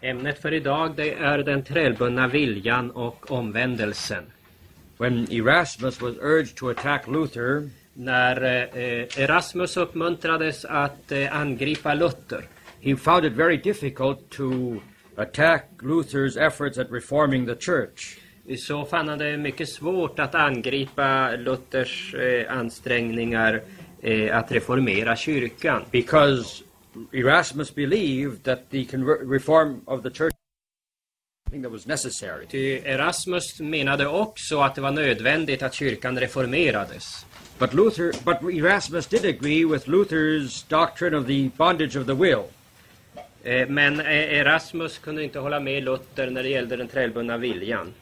Ämnet för idag det är den trälbundna viljan och omvändelsen. When Erasmus was urged to attack Luther, När eh, Erasmus uppmuntrades att eh, angripa Luther he found it very difficult to attack Luther's efforts at reforming the church. så fann han det mycket svårt att angripa Luthers eh, ansträngningar eh, att reformera kyrkan. because Erasmus believed that the reform of the church that was necessary. Ty Erasmus menade också att det var nödvändigt att kyrkan reformerades. But Luther, but Erasmus did agree with Luther's doctrine of the bondage of the will. Eh, Men eh, Erasmus kunde inte hålla med Luther när det gällde den trälbundna viljan.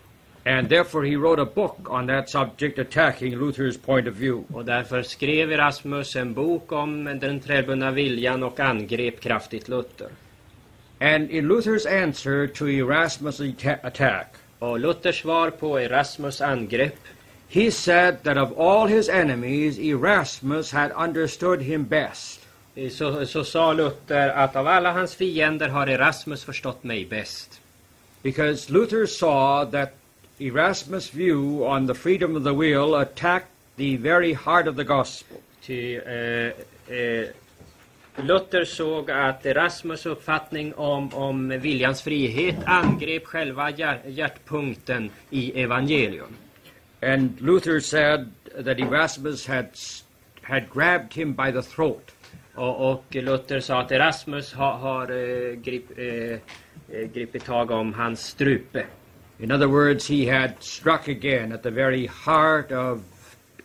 And therefore he wrote a book on that subject attacking Luther's point of view. Och därför skrev Erasmus en bok om den trälbundna viljan och angrep kraftigt Luther. And in Luther's answer to Erasmus' atta- attack, Och Luthers svar på Erasmus angrepp he said that of all his enemies, Erasmus had understood him best. så, så sa Luther att av alla hans fiender har Erasmus förstått mig bäst. Because Luther saw that Erasmus' view on the freedom of the will attacked the very heart of the gospel. Ty eh, eh, Luther såg att Erasmus uppfattning om, om viljans frihet angrep själva hjär, hjärtpunkten i evangelium. And Luther said that Erasmus had, had grabbed him by the throat. Och, och Luther sa att Erasmus har, har eh, grip, eh, eh, gripit tag om hans strupe. In other words, he had struck again at the very heart of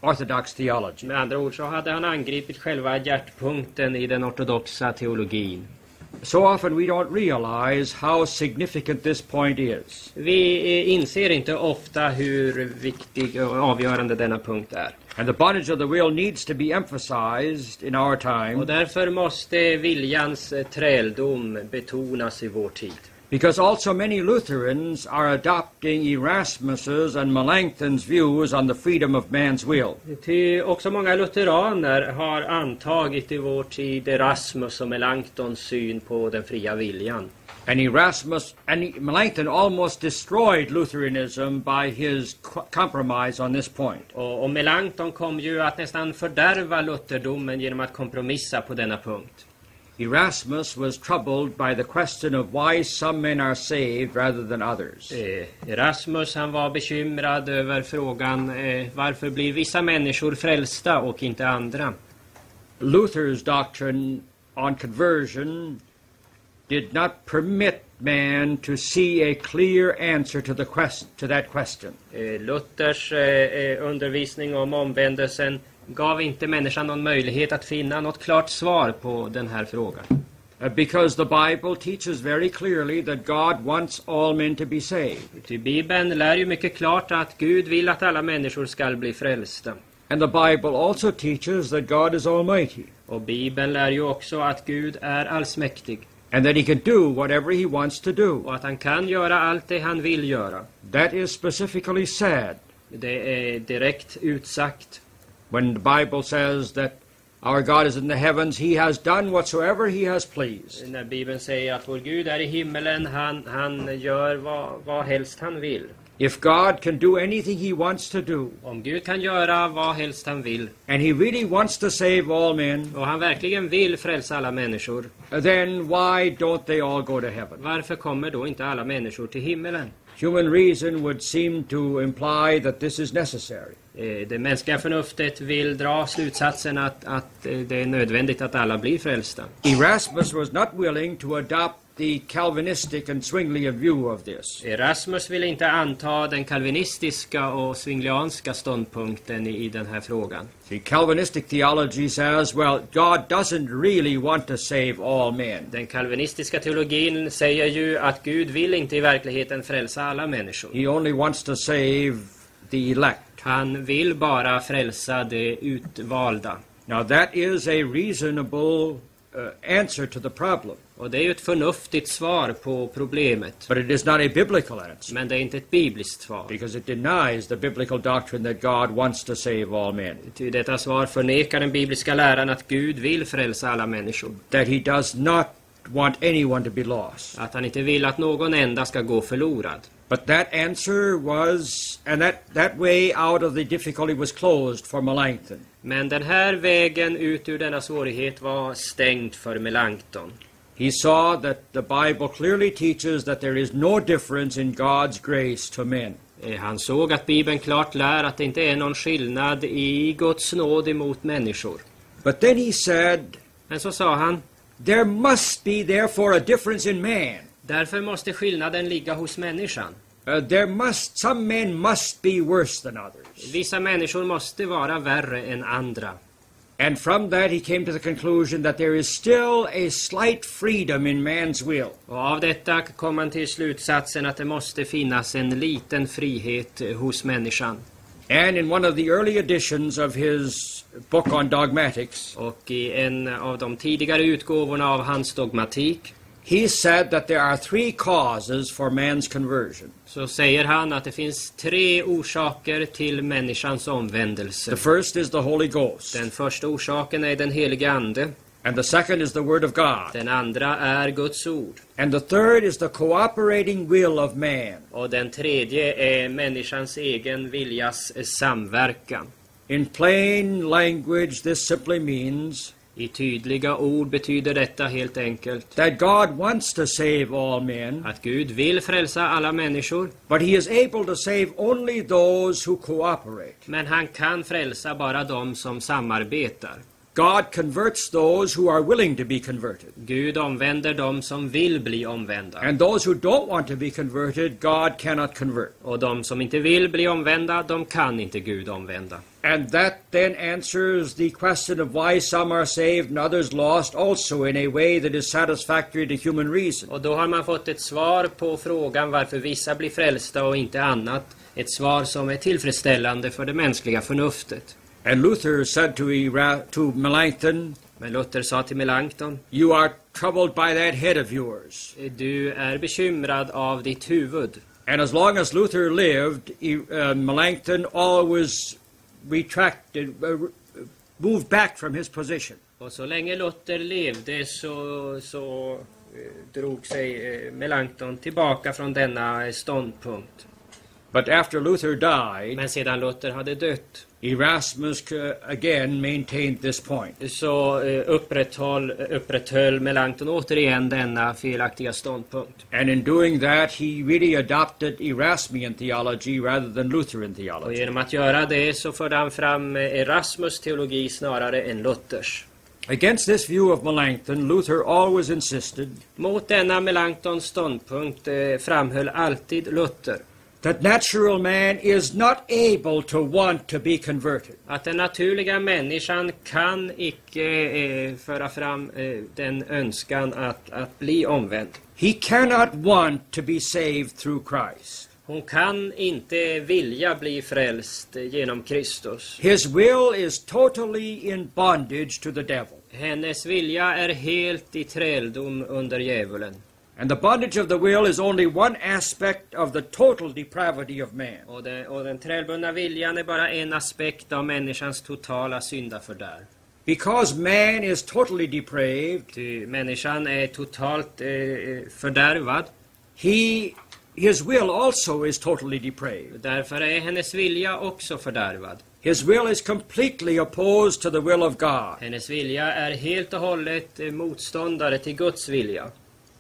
Orthodox theology. Med andra ord så hade han angripit själva hjärtpunkten i den ortodoxa teologin. So often we don't realize how significant this point is. Vi eh, inser inte ofta hur viktig och avgörande denna punkt är. And the bondage of the will needs to be emphasized in our Och time därför måste viljans eh, träldom betonas i vår tid. Because also many Lutherans are adopting Erasmus's and Melanchthon's views on the freedom of man's will. Ty också många lutheraner har antagit i vår tid Erasmus och Melanchtons syn på den fria viljan. And Erasmus and Melanchthon almost destroyed Lutheranism by his co- compromise on this point. Och, och Melanchthon kom ju att nästan fördärva lutherdomen genom att kompromissa på denna punkt. Erasmus was troubled by the question of why some men are saved rather than others. Eh, Erasmus han var bekymrad över frågan eh, varför blir vissa människor frälsta och inte andra? Luther's doctrine on conversion did not permit man to see a clear answer to the quest- to that question. Eh, Luthers eh, undervisning om omvändelsen gav inte människan någon möjlighet att finna något klart svar på den här frågan. Uh, because the Bible teaches very clearly that God wants all men to be saved. Ty Bibeln lär ju mycket klart att Gud vill att alla människor skall bli frälsta. And the Bible also teaches that God is almighty Och Bibeln lär ju också att Gud är allsmäktig and that he can do whatever he wants to do. och att han kan göra allt det han vill göra. That is specifically said Det är direkt utsagt. When the Bible says that our God is in the heavens, he has done whatsoever he has pleased. När Bibeln säger att vår Gud är i himmelen, han, han gör vad, vad helst han vill. If God can do anything he wants to do, Om Gud kan göra vad helst han vill and he really wants to save all men, och han verkligen vill frälsa alla människor, then why don't they all go to heaven? varför kommer då inte alla människor till himmelen? Human reason would seem to imply that this is necessary. Eh, Det mänskliga förnuftet vill dra slutsatsen att, att eh, det är nödvändigt att alla blir frälsta. Erasmus was not willing to adopt the Calvinistic and Zwinglian view of this. Erasmus ville inte anta den kalvinistiska och swinglianska ståndpunkten i, i den här frågan. See, Calvinistic theology says, well, God doesn't really want to save all men. Den kalvinistiska teologin säger ju att Gud vill inte i verkligheten frälsa alla människor. He only wants to save the elect. Han vill bara frälsa de utvalda. Now, that is a reasonable uh, answer to the problem, Och det är ju ett förnuftigt svar på problemet. but it is not a biblical answer Men det är inte ett bibliskt svar. because it denies the biblical doctrine that God wants to save all men, Ty detta svar förnekar den bibliska läran att Gud vill frälsa alla människor. that he does not want anyone to be lost. Att han inte vill att någon enda ska gå förlorad. But that answer was, and that, that way out of the difficulty was closed for Melanchthon. Men den här vägen ut ur denna svårighet var stängd för Melanchthon. He saw that the Bible clearly teaches that there is no difference in God's grace to men. Eh, Han såg att Bibeln klart lär att det inte är någon skillnad i Guds nåd emot människor. But then he said, Men så sa han, There must be therefore a difference in man. Därför måste skillnaden ligga hos människan. Uh, there must, some men must be worse than others. Vissa människor måste vara värre än andra. And from that he came to the conclusion that there is still a slight freedom in man's will. Och av detta kom han till slutsatsen att det måste finnas en liten frihet hos människan. And in one of the early editions of his book on dogmatics, Och i en av de tidigare utgåvorna av hans dogmatik he said that there are three causes for man's conversion. så säger han att det finns tre orsaker till människans omvändelse. The first is the Holy Ghost, Den första orsaken är den helige Ande. and the second is the Word of God, Den andra är Guds ord. and the third is the cooperating will of man. Och den tredje är människans egen viljas samverkan. In plain language, this simply means I tydliga ord betyder detta helt enkelt that God wants to save all men, att Gud vill frälsa alla människor, but He is able to save only those who cooperate. men han kan frälsa bara de som samarbetar. God converts those who are willing to be converted. Gud omvänder de som vill bli omvända. And those who don't want to be converted, God cannot convert. Och de som inte vill bli omvända, de kan inte Gud omvända. And that then answers the question of why some are saved and others lost, also in a way that is satisfactory to human reason. Och då har man fått ett svar på frågan varför vissa blir frälsta och inte annat. Ett svar som är tillfredsställande för det mänskliga förnuftet. And Luther said to, Era- to Melanchthon, Men Luther sa till Melanchthon, You are troubled by that head of yours. du är bekymrad av ditt huvud. And as long as Luther lived, he, uh, Melanchthon always retracted, uh, moved back from his position. Och så länge Luther levde så, så eh, drog sig eh, Melanchthon tillbaka från denna ståndpunkt. But after Luther died, Men sedan Luther hade dött Erasmus again maintained this point. så eh, upprätthöll, upprätthöll Melanchthon återigen denna felaktiga ståndpunkt. And in doing that, he really adopted Erasmian theology rather than Lutheran Och theology. genom att göra det så förde han fram eh, Erasmus teologi snarare än Luthers. Against this view of Melanchthon, Luther always insisted Mot denna Melanchtons ståndpunkt eh, framhöll alltid Luther that natural man is not able to want to be converted. att den naturliga människan kan icke eh, föra fram eh, den önskan att, att bli omvänd. He cannot want to be saved through Christ. Hon kan inte vilja bli frälst genom Kristus. His will is totally in bondage to the devil. Hennes vilja är helt i träldom under djävulen. And the bondage of the will is only one aspect of the total depravity of man. Och, det, och den trälbundna viljan är bara en aspekt av människans totala syndafördärv. Because man is totally depraved, Ty människan är totalt eh, fördärvad. he his will also is totally depraved. Därför är hennes vilja också fördärvad. His will is completely opposed to the will of God. Hennes vilja är helt och hållet eh, motståndare till Guds vilja.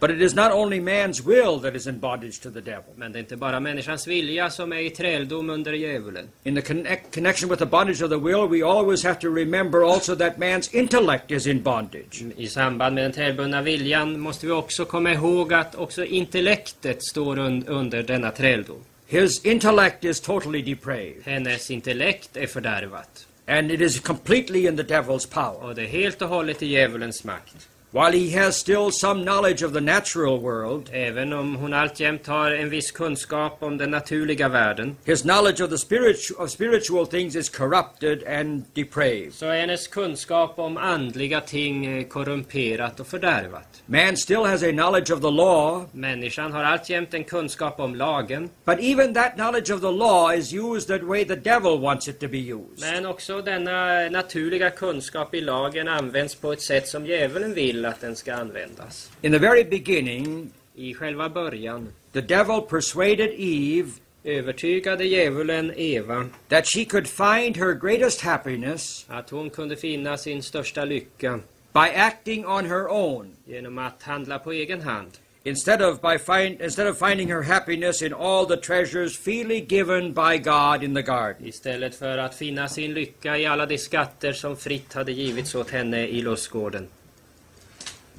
But it is not only man's will that is in bondage to the devil. Men det är inte bara människans vilja som är i träldom under djävulen. In the connect, connection with the bondage of the will, we always have to remember also that man's intellect is in bondage. I samband med den träldbundna viljan måste vi också komma ihåg att också intellektet står un under denna träldom. His intellect is totally depraved, Hennes intellekt är fördärvat. and it is completely in the devil's power. Och det är helt och hållet i djävulens makt. While he has still some knowledge of the natural world, Även om hon alltjämt har en viss kunskap om den naturliga världen his knowledge of the spirit of spiritual things is corrupted and depraved. så är hennes kunskap om andliga ting eh, korrumperat och fördärvat. Man still has a knowledge of the law, Människan har alltjämt en kunskap om lagen, but even that knowledge of the law is used the way the devil wants it to be used. men också denna naturliga kunskap i lagen används på ett sätt som djävulen vill vill att den ska användas. In the very beginning, I själva början the devil persuaded Eve övertygade djävulen Eva that she could find her greatest happiness att hon kunde finna sin största lycka by acting on her own genom att handla på egen hand instead of by find, instead of finding her happiness in all the treasures freely given by God in the garden. istället för att finna sin lycka i alla de skatter som fritt hade givits åt henne i lustgården.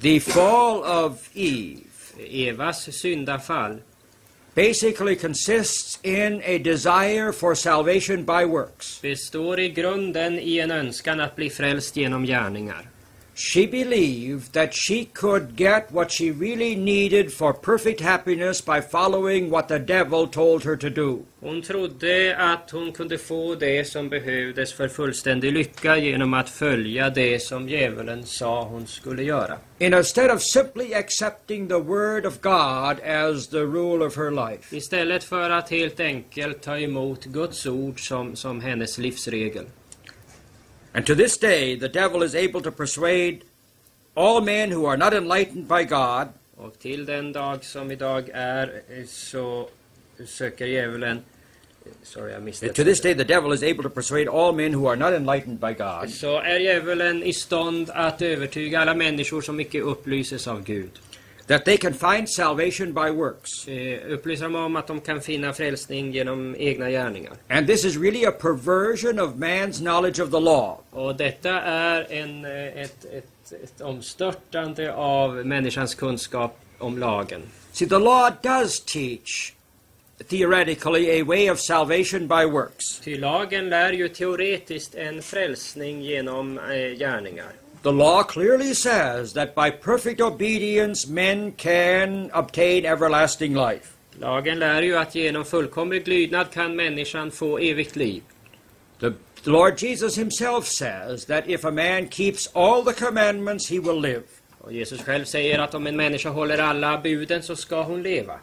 The fall of Eve Evas syndafall basically consists in a desire for salvation by works. består i grunden i en önskan att bli frälst genom gärningar. She believed that she could get what she really needed for perfect happiness by following what the devil told her to do. Hon trodde att hon kunde få det som behövdes för fullständig lycka genom att följa det som djävulen sa hon skulle göra. Instead of simply accepting the word of God as the rule of her life. Istället för att helt enkelt ta emot Guds ord som, som hennes livsregel. And to this day, the devil is able to persuade all men who are not enlightened by God. Och till den dag som idag är så söker djävulen Sorry, jag missade To this day, the devil is able to persuade all men who are not enlightened by God. Så är djävulen i stånd att övertyga alla människor som icke upplyses av Gud. That they can find salvation by works. Upplysa dem om att de kan finna frälsning genom egna gärningar. And this is really a perversion of man's knowledge of the law. Och detta är en, eh, ett, ett, ett omstörtande av människans kunskap om lagen. See, the law does teach, theoretically, a way of salvation by works. Ty lagen lär ju teoretiskt en frälsning genom eh, gärningar. The law clearly says that by perfect obedience men can obtain everlasting life. Lagen lär ju att genom fullkomlig lydnad kan människan få evigt liv. The, Lord Jesus himself says that if a man keeps all the commandments, he will live. Och Jesus själv säger att om en människa håller alla buden så ska hon leva.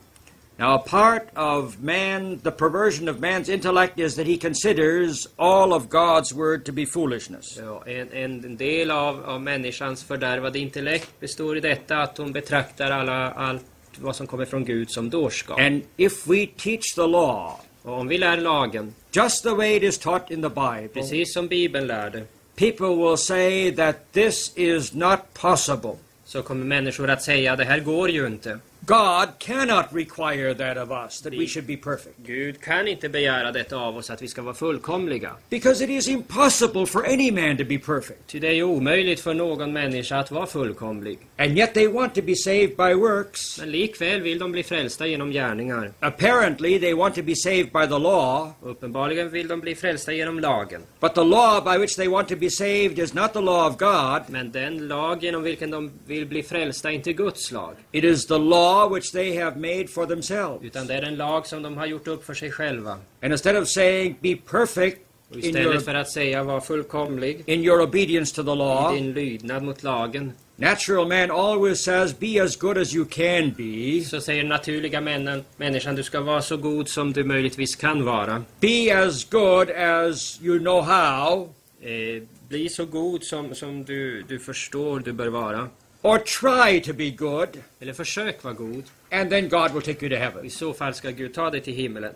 Now, part of man, the perversion of man's intellect is that he considers all of God's word to be foolishness. Ja, en, en del av, av människans fördärvade intellekt består i detta att hon betraktar alla, allt vad som kommer från Gud som dårskap. And if we teach the law Och om vi lär lagen, just the way it is taught in the Bible, precis som Bibeln lär det, people will say that this is not possible. så kommer människor att säga det här går ju inte. God cannot require that of us, that we should be perfect. Gud kan inte begära detta av oss att vi ska vara fullkomliga. Because it is impossible for any man to be perfect. Ty det är omöjligt för någon människa att vara fullkomlig. And yet they want to be saved by works. Men likväl vill de bli frälsta genom gärningar. Apparently, they want to be saved by the law, Uppenbarligen vill de bli frälsta genom lagen. but the law by which they want to be saved is not the law of God. Men den lag genom vilken de vill bli frälsta är inte Guds lag. It is the law which they have made for themselves. Utan det är en lag som de har gjort upp för sig själva. And instead of saying, be perfect Och istället för your, att säga var fullkomlig in your obedience to the i law, din lydnad mot lagen, natural man always says, be as good as you can be. så säger naturliga männen, människan du ska vara så god som du möjligtvis kan vara. Be as good as you know how, Eh, bli så god som, som du, du förstår du bör vara. Or try to be good, Eller försök vara god. and then God will take you to heaven. I så fall ska Gud ta dig till himmelen.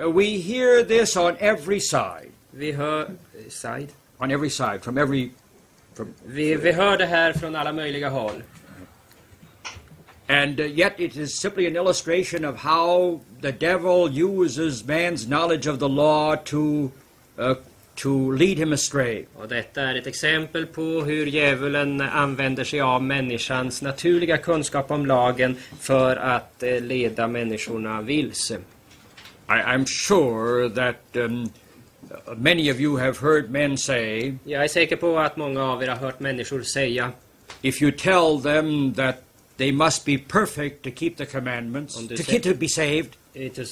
Uh, We hear this on every side, Vi hör... eh, Side? on every side, from every, from, Vi, vi hör det här från alla möjliga håll. and uh, yet it is simply an illustration of how the devil uses man's knowledge of the law to, uh, to lead him astray. Och detta är ett exempel på hur djävulen använder sig av människans naturliga kunskap om lagen för att eh, leda människorna vilse. I, I'm sure that um, many of you have heard men say, Jag är säker på att många av er har hört människor säga if you tell them that they must be perfect to keep the commandments, to, säger- to be saved,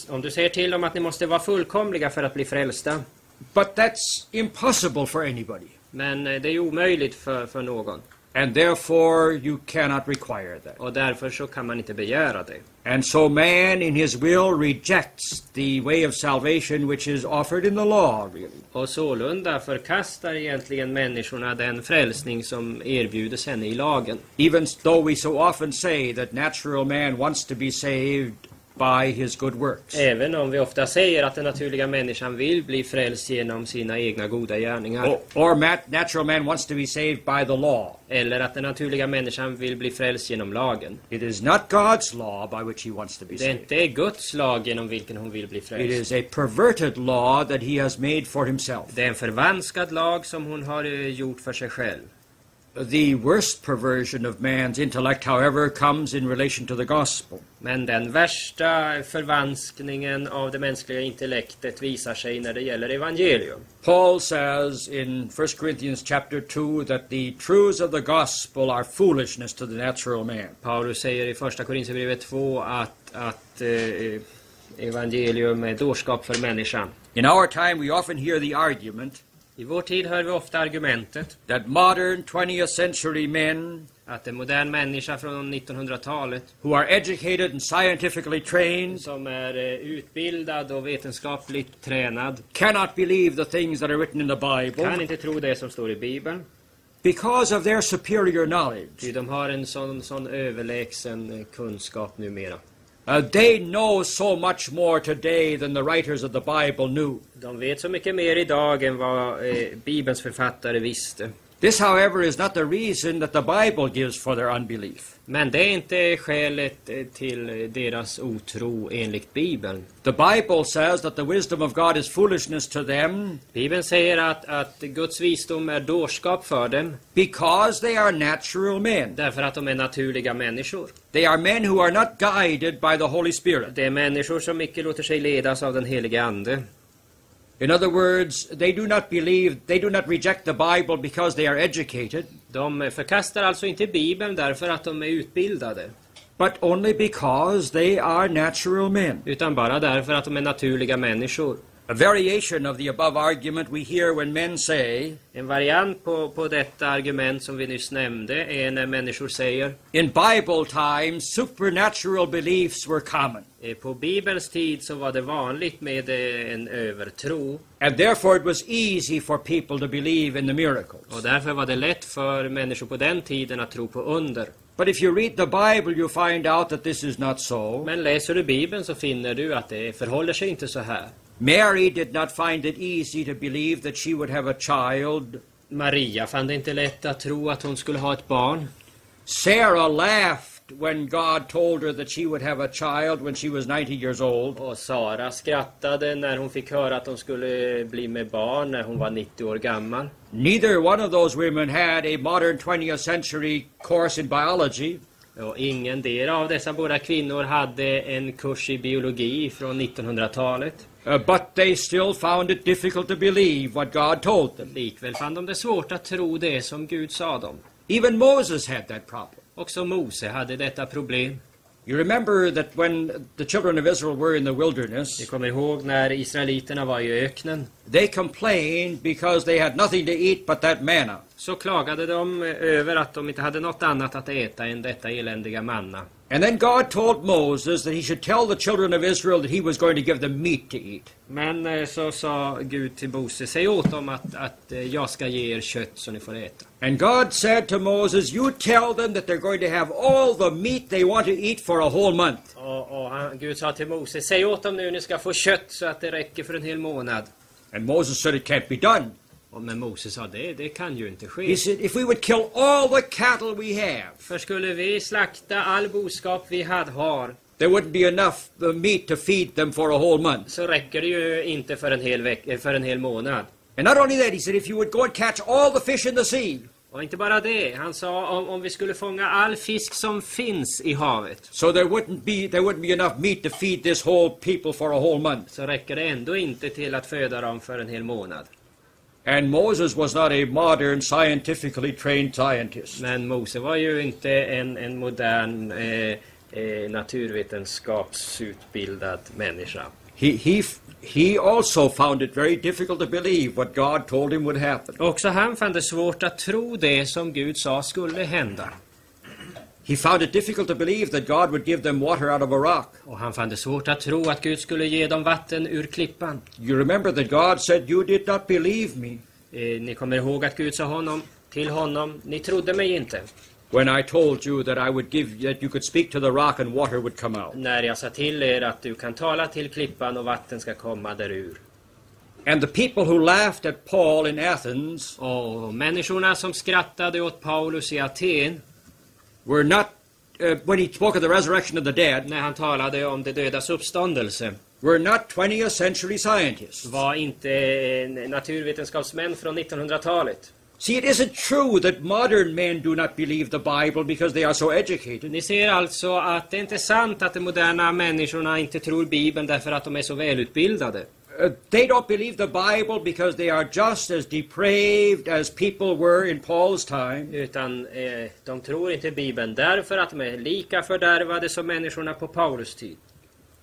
om du säger till dem att ni måste vara fullkomliga för att bli frälsta. But that's impossible for anybody. Men eh, det är omöjligt för, för någon. and therefore you cannot require that. Och därför så kan man inte begära det. And so man in his will rejects the way of salvation which is offered in the law, really. Och sålunda förkastar egentligen människorna den frälsning som erbjudes henne i lagen. Even though we so often say that natural man wants to be saved by his good works. Även om vi ofta säger att den naturliga människan vill bli frälst genom sina egna goda gärningar. Or, or natural man wants to be saved by the law. Eller att den naturliga människan vill bli frälst genom lagen. It is not God's law by which he wants to be Det är saved. inte Guds lag genom vilken hon vill bli It frälst. is a perverted law that he has made for himself. Det är en förvanskad lag som hon har eh, gjort för sig själv. The worst perversion of man's intellect, however, comes in relation to the gospel. Men den värsta förvanskningen av det mänskliga intellektet visar sig när det gäller evangelium. Paul says in 1 Corinthians chapter 2 that the truths of the gospel are foolishness to the natural man. Paulus säger i första Korinthierbrevet 2 att, att eh, evangelium är dårskap för människan. In our time, we often hear the argument I vår tid hör vi ofta argumentet that modern 20th century men att en modern människa från 1900-talet who are educated and scientifically trained som är eh, utbildad och vetenskapligt tränad cannot believe the things that are written in the kan Bible inte tro det som står i Bibeln. because of their superior knowledge. Ty de har en sån, sån överlägsen eh, kunskap numera. Uh, they know so much more today than the writers of the Bible knew. De vet så mycket mer idag än vad eh, Bibelns författare visste. This, however, is not the reason that the Bible gives for their unbelief. Men det är inte skälet eh, till deras otro enligt Bibeln. The Bible says that the wisdom of God is foolishness to them Bibeln säger att, att Guds visdom är dårskap för dem because they are natural men. därför att de är naturliga människor. They are men who are not guided by the Holy Spirit. Det är människor som icke låter sig ledas av den helige Ande. In other words, they do not believe, they do not reject the Bible because they are educated, De förkastar alltså inte Bibeln därför att de är utbildade, but only because they are natural men. utan bara därför att de är naturliga människor. A variation of the above argument we hear when men say, En variant på, på detta argument som vi nyss nämnde är när människor säger in Bible times, supernatural beliefs were common, eh, på Bibelns tid så var det vanligt med eh, en övertro and therefore it was easy for people to believe in the miracles. och därför var det lätt för människor på den tiden att tro på under. But if you read the Bible, you find out that this is not so. Men läser du Bibeln så finner du att det förhåller sig inte så här. Mary did not find it easy to believe that she would have a child. Maria fann det inte lätt att tro att hon skulle ha ett barn. Sarah laughed when God told her that she would have a child when she was 90 years old. Och Sara skrattade när hon fick höra att hon skulle bli med barn när hon var 90 år gammal. Neither one of those women had a modern 20th century course in biology. Och ingen del av dessa båda kvinnor hade en kurs i biologi från 1900-talet. Uh, but they still found it difficult to believe what God told them. Likväl fann de det svårt att tro det som Gud sa dem. Even Moses had that problem. Också Mose hade detta problem. You remember that when the children of Israel were in the wilderness, kommer ihåg när israeliterna var i öknen. they complained because they had nothing to eat but that manna. Så klagade de över att de inte hade något annat att äta än detta eländiga manna. And then God told Moses that he should tell the children of Israel that he was going to give them meat to eat. Men eh, så sa Gud till Mose, säg åt dem att, att eh, jag ska ge er kött så ni får äta. And God said to Moses, You tell them that they're going to have all the meat they want to eat for a whole month. Och, och han, Gud sa till Mose, säg åt dem nu ni ska få kött så att det räcker för en hel månad. And Moses said, It can't be done. Men Mose sa, det, det kan ju inte He ske. said, If we would kill all the cattle we have, För skulle vi slakta all boskap vi had, har, there wouldn't be enough uh, meat to feed them for a whole month. så räcker det ju inte för en hel, veck, eh, för en hel månad. And not only that, he said, If you would go and catch all the fish in the sea, Och inte bara det, han sa om, om vi skulle fånga all fisk som finns i havet, so there wouldn't be there wouldn't be enough meat to feed this whole people for a whole month. så räcker det ändå inte till att föda dem för en hel månad. And Moses was not a modern, scientifically trained scientist. Men Mose var ju inte en, en modern eh, eh, naturvetenskapsutbildad människa. He, he he also found it very difficult to believe what God told him would happen. Också han fann det svårt att tro det som Gud sa skulle hända. He found it difficult to believe that God would give them water out of a rock. Och han fann det svårt att tro att Gud skulle ge dem vatten ur klippan. You remember that God said, You did not believe me Eh, ni kommer ihåg att Gud sa honom, till honom, ni trodde mig inte. when I told you that I would give that you could speak to the rock and water would come out. När jag sa till er att du kan tala till klippan och vatten ska komma därur. And the people who laughed at Paul in Athens Och människorna som skrattade åt Paulus i Aten were not uh, when he spoke of the resurrection of the dead när han talade om de dödas uppståndelse were not 20th century scientists. var inte eh, naturvetenskapsmän från 1900-talet. See, it isn't true that modern men do not believe the Bible because they are so educated. Ni ser alltså att det inte är sant att de moderna människorna inte tror Bibeln därför att de är så välutbildade. Uh, they don't believe the Bible because they are just as depraved as people were in Paul's time. Utan eh, de tror inte Bibeln därför att de är lika fördärvade som människorna på Paulus tid.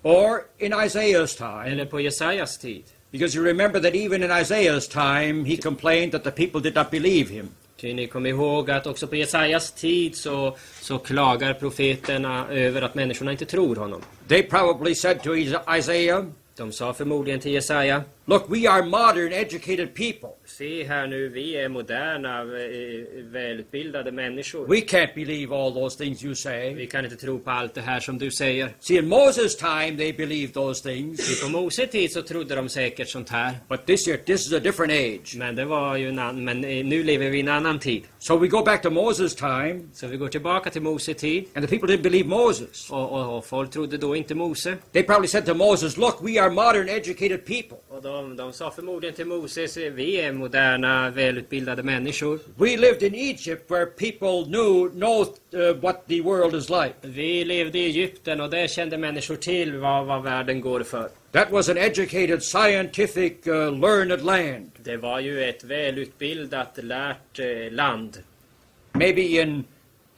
Or in Isaiah's time. Eller på Jesajas tid. Because you remember that even in Isaiah's time, he complained that the people did not believe him. Ty ni kommer ihåg att också på Jesajas tid så, så klagar profeterna över att människorna inte tror honom. They probably said to Is- Isaiah, de sa förmodligen till Jesaja Look, we are modern, educated people. Se här nu, vi är moderna, eh, välutbildade människor. We can't believe all those things you say. Vi kan inte tro på allt det här som du säger. See, in Moses' time, they believed those things. På Mose tid så trodde de säkert sånt här. But this year, this is a different age. Men det var ju en annan, men eh, nu lever vi i en annan tid. So we go back to Moses' time, Så vi går tillbaka till Mose tid. and the people didn't believe Moses. Och, och, och folk trodde då inte Mose. They probably said to Moses, Look, we are modern, educated people. Och de, de sa förmodligen till Moses, vi är moderna, välutbildade människor. We lived in Egypt where people knew know uh, what the world is like. Vi levde i Egypten och där kände människor till vad, vad världen går för. That was an educated, scientific, uh, learned land. Det var ju ett välutbildat, lärt eh, land. Maybe in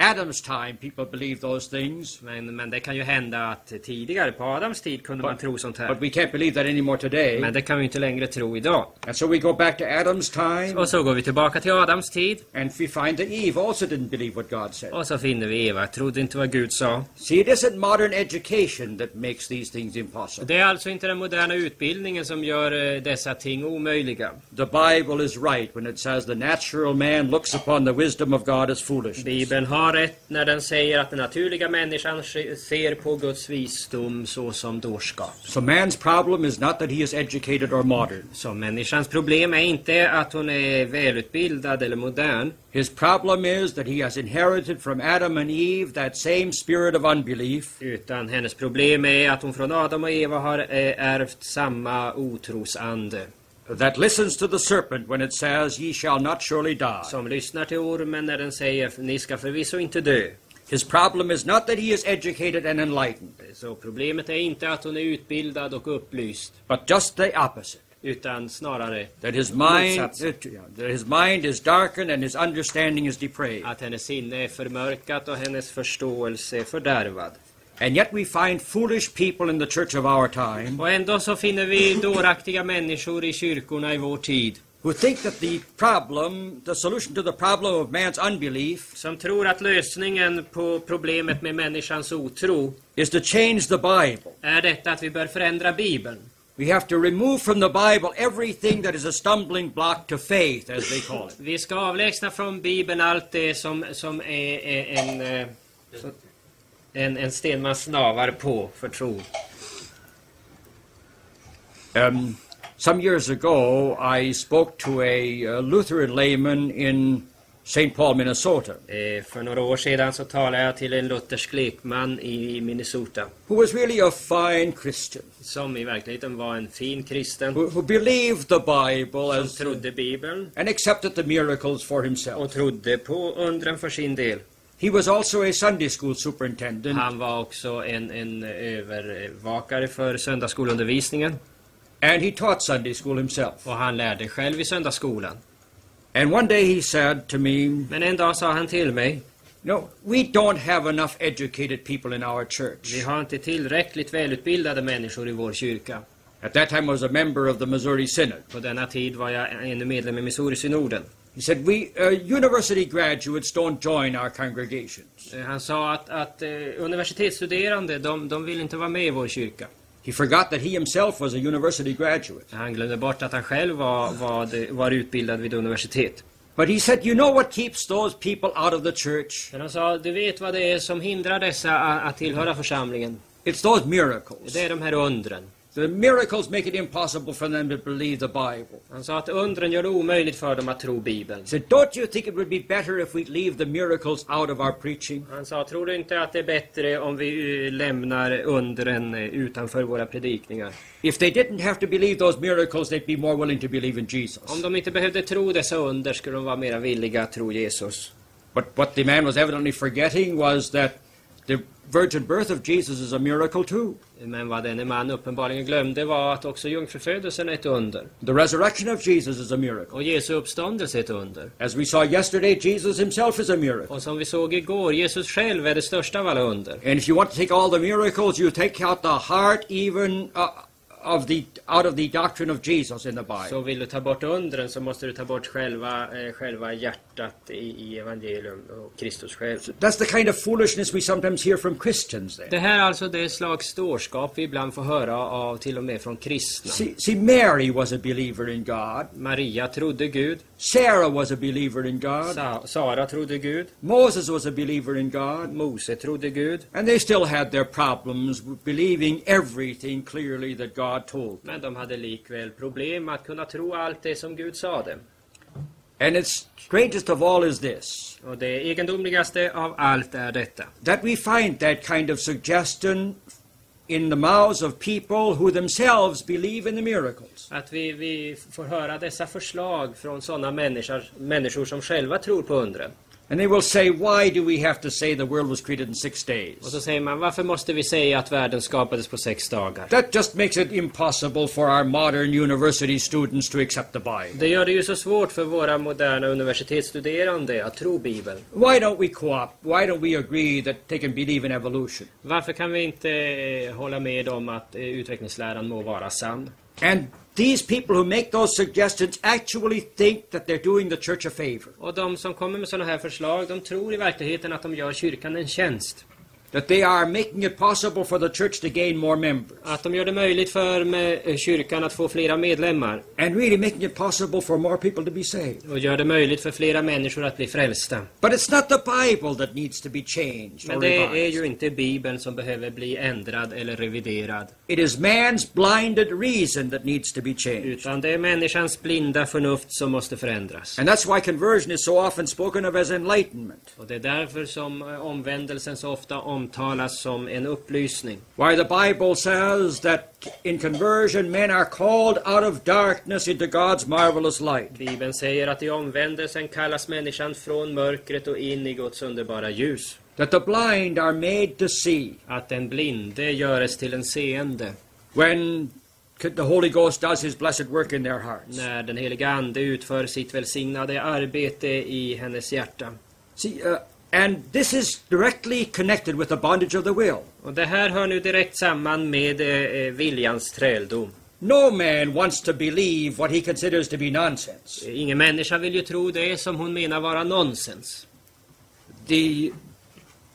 Adam's time, people believed those things, Men, men det kan ju hända att tidigare, på Adams tid, kunde man tro sånt här. but we can't believe that anymore today. Men det kan vi inte längre tro idag. And so we go back to Adam's time, Och så går vi tillbaka till Adams tid. and we find that Eve also didn't believe what God said. Och så finner vi Eva, trodde inte vad Gud sa. See, it isn't modern education that makes these things impossible. Det är alltså inte den moderna utbildningen som gör eh, dessa ting omöjliga. The Bible is right when it says the natural man looks upon the wisdom of God as foolishness. Bibeln har rätt när den säger att den naturliga människan se- ser på Guds visdom såsom dårskap. So man's problem is not that he is educated or modern. Så människans problem är inte att hon är välutbildad eller modern. His problem is that he has inherited from Adam and Eve that same spirit of unbelief Utan hennes problem är att hon från Adam och Eva har eh, ärvt samma otrosande. That listens to the serpent when it says, Ye shall not surely die. Som lyssnar till ormen när den säger ni ska förvisso inte dö. His problem is not that he is educated and enlightened, Så problemet är inte att hon är utbildad och upplyst. but just the opposite. Utan snarare That his mind, that, yeah, that his mind is darkened and his understanding is depraved. att hennes sinne är förmörkat och hennes förståelse är fördärvad. And yet we find foolish people in the church of our time Och ändå så finner vi dåraktiga människor i kyrkorna i vår tid. who think that the problem, the solution to the problem of man's unbelief, Som tror att lösningen på problemet med människans otro is to change the Bible. är detta att vi bör förändra Bibeln. We have to remove from the Bible everything that is a stumbling block to faith, as they call it. Vi ska avlägsna från Bibeln allt det som, som är, är en, eh, en, en sten man snavar på för tro. Um, some years ago, I spoke to a uh, Lutheran layman in St. Paul, Minnesota, Eh, för några år sedan så talade jag till en luthersk lekman i Minnesota. who was really a fine Christian, Som i verkligheten var en fin kristen. who, who believed the Bible Som as, trodde Bibeln and accepted the miracles for himself. och trodde på undren för sin del. He was also a Sunday school superintendent, Han var också en, en övervakare för söndagsskolundervisningen. and he taught Sunday school himself. Och han lärde själv i söndagsskolan. And one day he said to me, Men en dag sa han till mig, No, we don't have enough educated people in our church. vi har inte tillräckligt välutbildade människor i vår kyrka. At that time I was a member of the Missouri Synod. På denna tid var jag ännu medlem i Missouri-synoden. He said, We uh, university graduates don't join our congregations. Eh, Han sa att, att eh, universitetsstuderande, de, de vill inte vara med i vår kyrka. He forgot that he himself was a university graduate. Han glömde bort att han själv var, var, var utbildad vid universitet. But he said, You know what keeps those people out of the church? Men han sa, du vet vad det är som hindrar dessa a- att tillhöra församlingen? It's those miracles. Det är de här undren. The miracles make it impossible for them to believe the Bible. Han sa att undren gör det omöjligt för dem att tro Bibeln. He said, Don't you think it would be better if we leave the miracles out of our preaching? Han sa, tror du inte att det är bättre om vi eh, lämnar undren eh, utanför våra predikningar? If they didn't have to believe those miracles, they'd be more willing to believe in Jesus. Om de inte behövde tro dessa under skulle de vara mera villiga att tro Jesus. But what the man was evidently forgetting was that the virgin birth of Jesus is a miracle too. Men vad denne man uppenbarligen glömde var att också jungfrufödelsen är ett under. The resurrection of Jesus is a miracle. Och Jesu uppståndelse är ett under. As we saw yesterday, Jesus himself is a miracle. Och som vi såg igår, Jesus själv är det största av alla under. And if you want to take all the miracles, you take out the heart even uh, of the out of the doctrine of Jesus in the Bible. Så vill du ta bort undren så måste du ta bort själva, eh, själva hjärtat i, i evangelium och Kristus själv. That's the kind of foolishness we sometimes hear from Christians then. Det här är alltså det slags dårskap vi ibland får höra av till och med från kristna. See, see, Mary was a believer in God. Maria trodde Gud, Sarah was a believer in God. Sa Sara trodde Gud, Moses was a believer in God. Mose trodde Gud. And they still had their problems believing everything clearly that God told them. Men de hade likväl problem att kunna tro allt det som Gud sade. And it's strangest of all is this Och det egendomligaste av allt är detta. that we find that kind of suggestion in the mouths of people who themselves believe in the miracles. Att vi, vi får höra dessa förslag från sådana människor, människor som själva tror på undren. And they will say, Why do we have to say the world was created in six Och days? så säger man, varför måste vi säga att världen skapades på sex dagar? That just makes it impossible for our modern university students to accept the Bible. Det gör det ju så svårt för våra moderna universitetsstuderande att tro Bibeln. Why don't we co op? Why don't we agree that they can believe in evolution? Varför kan vi inte eh, hålla med om att eh, utvecklingsläran må vara sann? And these people who make those suggestions actually think that they're doing the church a favor. Och de som kommer med sådana här förslag, de tror i verkligheten att de gör kyrkan en tjänst. That they are making it possible for the church to gain more members. Att de gör det möjligt för eh, kyrkan att få flera medlemmar. And really making it possible for more people to be saved. Och gör det möjligt för flera människor att bli frälsta. But it's not the Bible that needs to be changed Men det är ju inte Bibeln som behöver bli ändrad eller reviderad. It is man's blinded reason that needs to be changed. Utan det är människans blinda förnuft som måste förändras. And that's why conversion is so often spoken of as enlightenment. Och det är därför som eh, omvändelsen så ofta omtalas som en upplysning. Why the Bible says that in conversion men are called out of darkness into God's marvelous light. Bibeln säger att i omvändelsen kallas människan från mörkret och in i Guds underbara ljus. That the blind are made to see. Att den blinde göres till en seende. when the Holy Ghost does His blessed work in their hearts. När den heliga Ande utför sitt välsignade arbete i hennes hjärta. See, uh, and this is directly connected with the bondage of the will. Och det här hör nu direkt samman med eh, viljans träldom. No man wants to believe what he considers to be nonsense. Ingen människa vill ju tro det som hon menar vara nonsens. The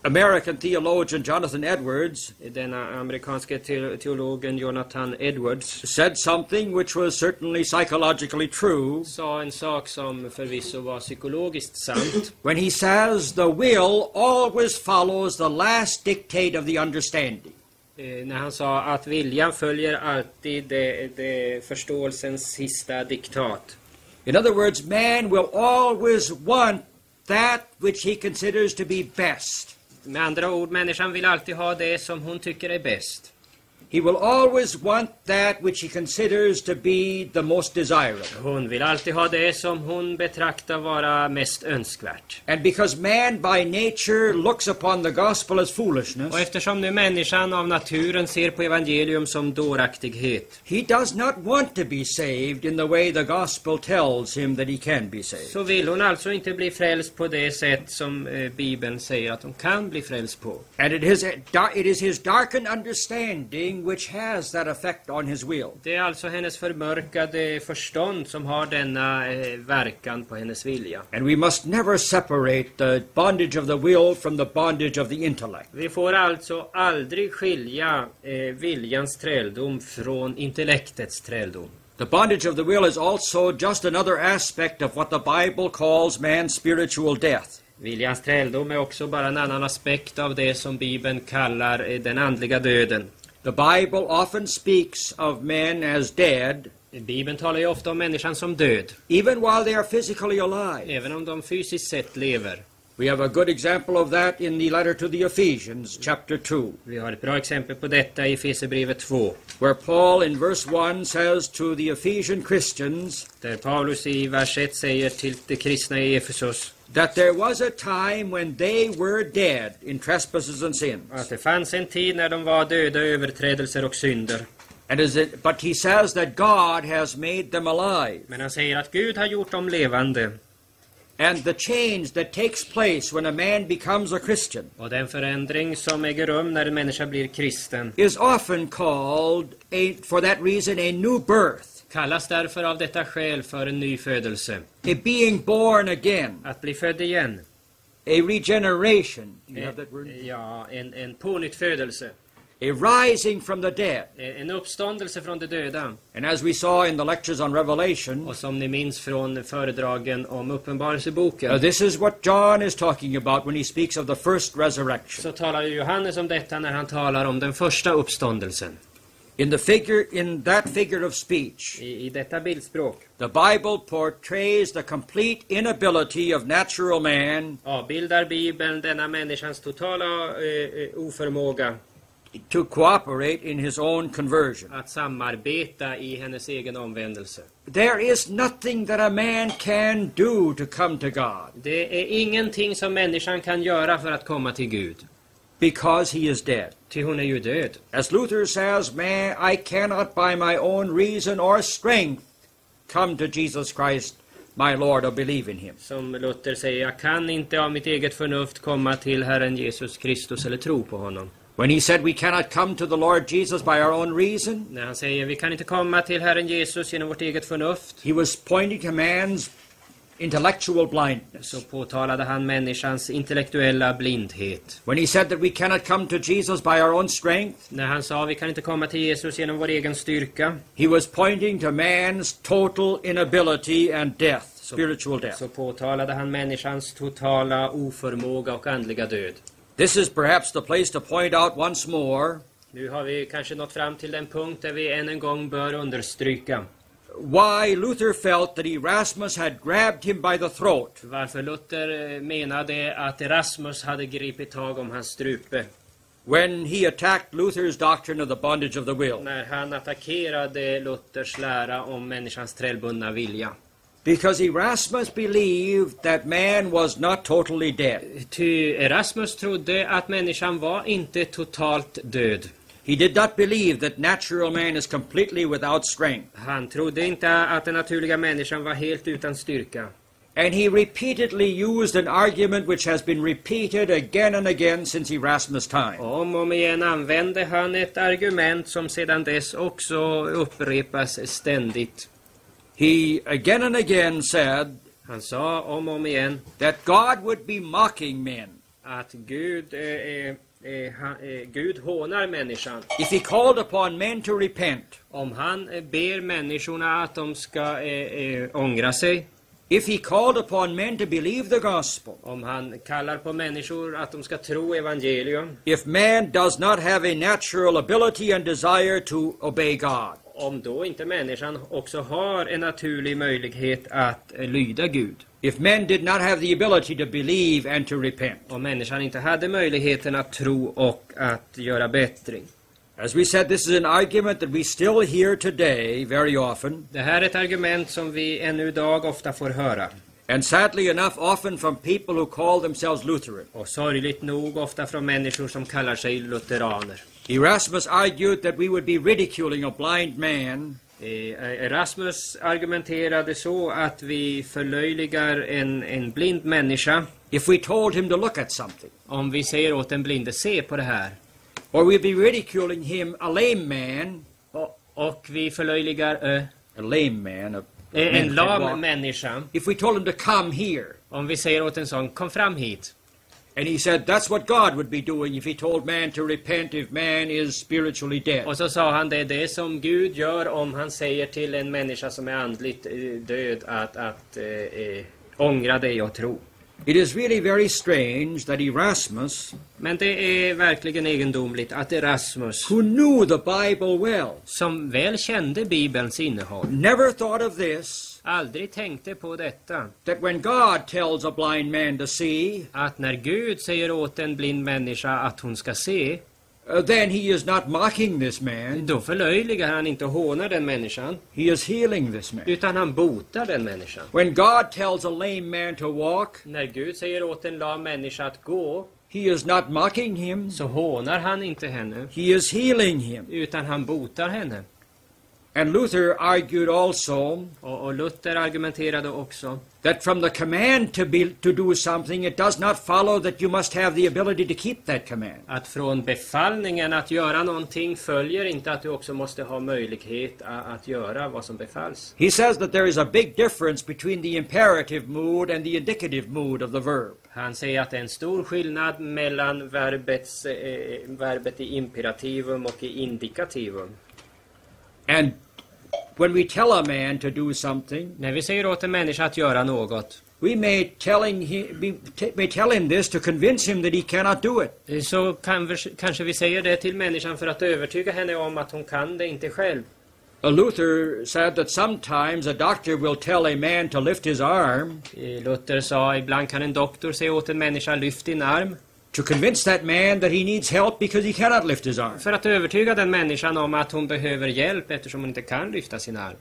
American theologian Jonathan Edwards Denna amerikanske te- teologen Jonathan Edwards said something which was certainly psychologically true sa en sak som förvisso var psykologiskt sant. when he says the will always follows the last dictate of the understanding. Eh, när han sa att viljan följer alltid det, det förståelsens sista diktat. In other words, man will always want that which he considers to be best. Med andra ord, människan vill alltid ha det som hon tycker är bäst. He will always want that which he considers to be the most desirable. Hon vill alltid ha det som hon betraktar vara mest önskvärt. And because man by nature looks upon the gospel as Och foolishness, eftersom nu människan av naturen ser på evangelium som dåraktighet he does not want to be saved in the way the gospel tells him that he can be saved. så vill hon alltså inte bli frälst på det sätt som eh, Bibeln säger att hon kan bli frälst på. And it is, it is his darkened understanding thinking which has that effect on his will. Det är alltså hennes förmörkade förstånd som har denna eh, verkan på hennes vilja. And we must never separate the bondage of the will from the bondage of the intellect. Vi får alltså aldrig skilja eh, viljans träldom från intellektets träldom. The bondage of the will is also just another aspect of what the Bible calls man's spiritual death. Viljans träldom är också bara en annan aspekt av det som Bibeln kallar eh, den andliga döden. The Bible often speaks of men as dead, Bibeln talar ju ofta om människan som död, even while they are physically alive. även om de fysiskt sett lever. We have a good example of that in the letter to the Ephesians, chapter 2, Vi har ett bra exempel på detta i Efesierbrevet 2, where Paul in verse 1 says to the Ephesian Christians där Paulus i vers 1 säger till de kristna i Efesos that there was a time when they were dead in trespasses and sins. att det fanns en tid när de var döda i överträdelser och synder. And is it, but he says that God has made them alive. Men han säger att Gud har gjort dem levande. And the change that takes place when a man becomes a Christian Och den förändring som äger rum när en människa blir kristen is often called, a, for that reason, a new birth, kallas därför av detta skäl för en ny födelse. a being born again, Att bli född igen. a regeneration. Do you Eh, have that word? Ja, en, en pånyttfödelse. A rising from the dead. Eh, En uppståndelse från de döda. And as we saw in the lectures on Revelation, Och som ni minns från föredragen om Uppenbarelseboken uh, this is what John is talking about when he speaks of the first resurrection. så talar Johannes om detta när han talar om den första uppståndelsen. In the figure, in that figure of speech, I, i detta bildspråk the Bible portrays the complete inability of natural man avbildar Bibeln denna människans totala eh, eh, oförmåga to cooperate in his own conversion. att samarbeta i hennes egen omvändelse. There is nothing that a man can do to come to God Det är ingenting som människan kan göra för att komma till Gud. Because he is dead. Ty hon är ju död. As Luther says, man, I cannot by my own reason or strength come to Jesus Christ, my Lord, or believe in him. Som Luther säger, jag kan inte av mitt eget förnuft komma till Herren Jesus Kristus eller tro på honom. When he said we cannot come to the Lord Jesus by our own reason, När han säger, vi kan inte komma till Herren Jesus genom vårt eget förnuft, he was pointing to man's intellectual blindness. så påtalade han människans intellektuella blindhet. When he said that we cannot come to Jesus by our own strength, När han sa, vi kan inte komma till Jesus genom vår egen styrka, he was pointing to man's total inability and death, spiritual death. så påtalade han människans totala oförmåga och andliga död. This is perhaps the place to point out once more Nu har vi kanske nått fram till den punkt där vi än en gång bör understryka why Luther felt that Erasmus had grabbed him by the throat varför Luther eh, menade att Erasmus hade gripit tag om hans strupe when he attacked Luther's doctrine of the bondage of the will. när han attackerade Luthers lära om människans trällbundna vilja. Because Erasmus believed that man was not totally dead. Ty Erasmus trodde att människan var inte totalt död. He did not believe that natural man is completely without strength. Han trodde inte att den naturliga människan var helt utan styrka. And he repeatedly used an argument which has been repeated again and again since Erasmus' time. Om och om igen använde han ett argument som sedan dess också upprepas ständigt. He again and again said Han sa om och om igen that God would be mocking men att Gud, eh, eh, eh, ha- eh, Gud hånar människan. if he called upon men to repent, Om han eh, ber människorna att de ska eh, eh, ångra sig, if he called upon men to believe the gospel, om han kallar på människor att de ska tro evangelium, if man does not have a natural ability and desire to obey God, om då inte människan också har en naturlig möjlighet att eh, lyda Gud. if men did not have the ability to believe and to repent. Om människan inte hade möjligheten att tro och att göra bättring. As we said, this is an argument that we still hear today very often, Det här är ett argument som vi ännu idag ofta får höra. and sadly enough, often from people who call themselves Lutheran. Och sorgligt nog ofta från människor som kallar sig lutheraner. Erasmus argued that we would be ridiculing a blind man Eh, Erasmus argumenterade så att vi förlöjligar en, en blind människa if we told him to look at something. om vi säger åt den blinde se på det här. or we'll be ridiculing him, a lame man, Och, och vi förlöjligar eh, a lame man, a en lam människa. If we told him to come here, Om vi säger åt en sån, kom fram hit. And he said that's what God would be doing if he told man to repent if man is spiritually dead. Och så sa han det är det som Gud gör om han säger till en människa som är andligt eh, död att, att eh, eh, ångra dig och tro. It is really very strange that Erasmus, Men det är verkligen egendomligt att Erasmus, who knew the Bible well, som väl kände Bibelns innehåll, never thought of this aldrig tänkte på detta. that when God tells a blind man to see, Att när Gud säger åt en blind människa att hon ska se, uh, then he is not mocking this man, då förlöjligar han inte och hånar den människan, he is healing this man. utan han botar den människan. When God tells a lame man to walk, När Gud säger åt en lam människa att gå, he is not mocking him, så hånar han inte henne, he is healing him. utan han botar henne. And Luther argued also Och, och Luther argumenterade också that from the command to be to do something it does not follow that you must have the ability to keep that command. att från befallningen att göra någonting följer inte att du också måste ha möjlighet att göra vad som befalls. He says that there is a big difference between the imperative mood and the indicative mood of the verb. Han säger att det är en stor skillnad mellan verbets, eh, verbet i imperativum och i indikativum. And when we tell a man to do something, När vi säger åt en människa att göra något we may telling him we may tell him this to convince him that he cannot do it. eh, så kan vi, kanske vi säger det till människan för att övertyga henne om att hon kan det inte själv. Luther said that sometimes a doctor will tell a man to lift his arm Eh, Luther sa ibland kan en doktor säga åt en människa lyft din arm to convince that man that he needs help because he cannot lift his arm. för att övertyga den människan om att hon behöver hjälp eftersom hon inte kan lyfta sin arm.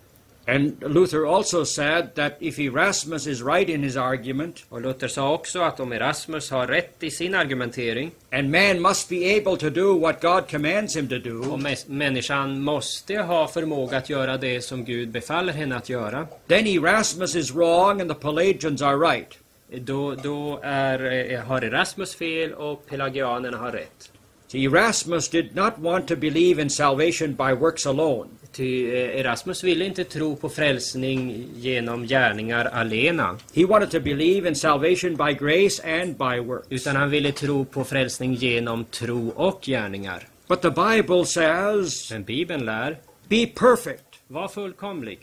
And Luther also said that if Erasmus is right in his argument, Och Luther sa också att om Erasmus har rätt i sin argumentering and man must be able to do what God commands him to och do, mä- människan måste ha förmåga att göra det som Gud befaller henne att göra, then Erasmus is wrong and the Pelagians are right. Då, då är, eh, har Erasmus fel och pelagianerna har rätt. See, Erasmus did not want to believe in salvation by works alone. Ty eh, Erasmus ville inte tro på frälsning genom gärningar alena, He wanted to believe in salvation by grace and by works. utan han ville tro på frälsning genom tro och gärningar. But the Bible says, Men Bibeln lär, be perfect. var fullkomlig.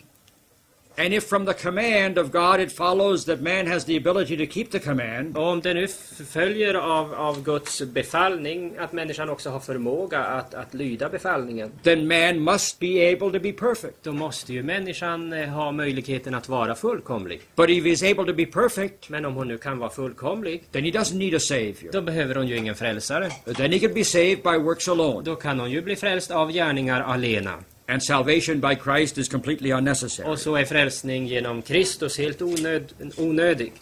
And if from the command of God it follows that man has the ability to keep the command, Och om det nu följer av, av Guds befallning att människan också har förmåga att, att lyda befallningen, then man must be able to be perfect. då måste ju människan eh, ha möjligheten att vara fullkomlig. But if he's able to be perfect, Men om hon nu kan vara fullkomlig, then he doesn't need a savior. då behöver hon ju ingen frälsare. Then he can be saved by works alone. Då kan hon ju bli frälst av gärningar alena. And salvation by Christ is completely unnecessary. Och så är frälsning genom Kristus helt onöd, onödig.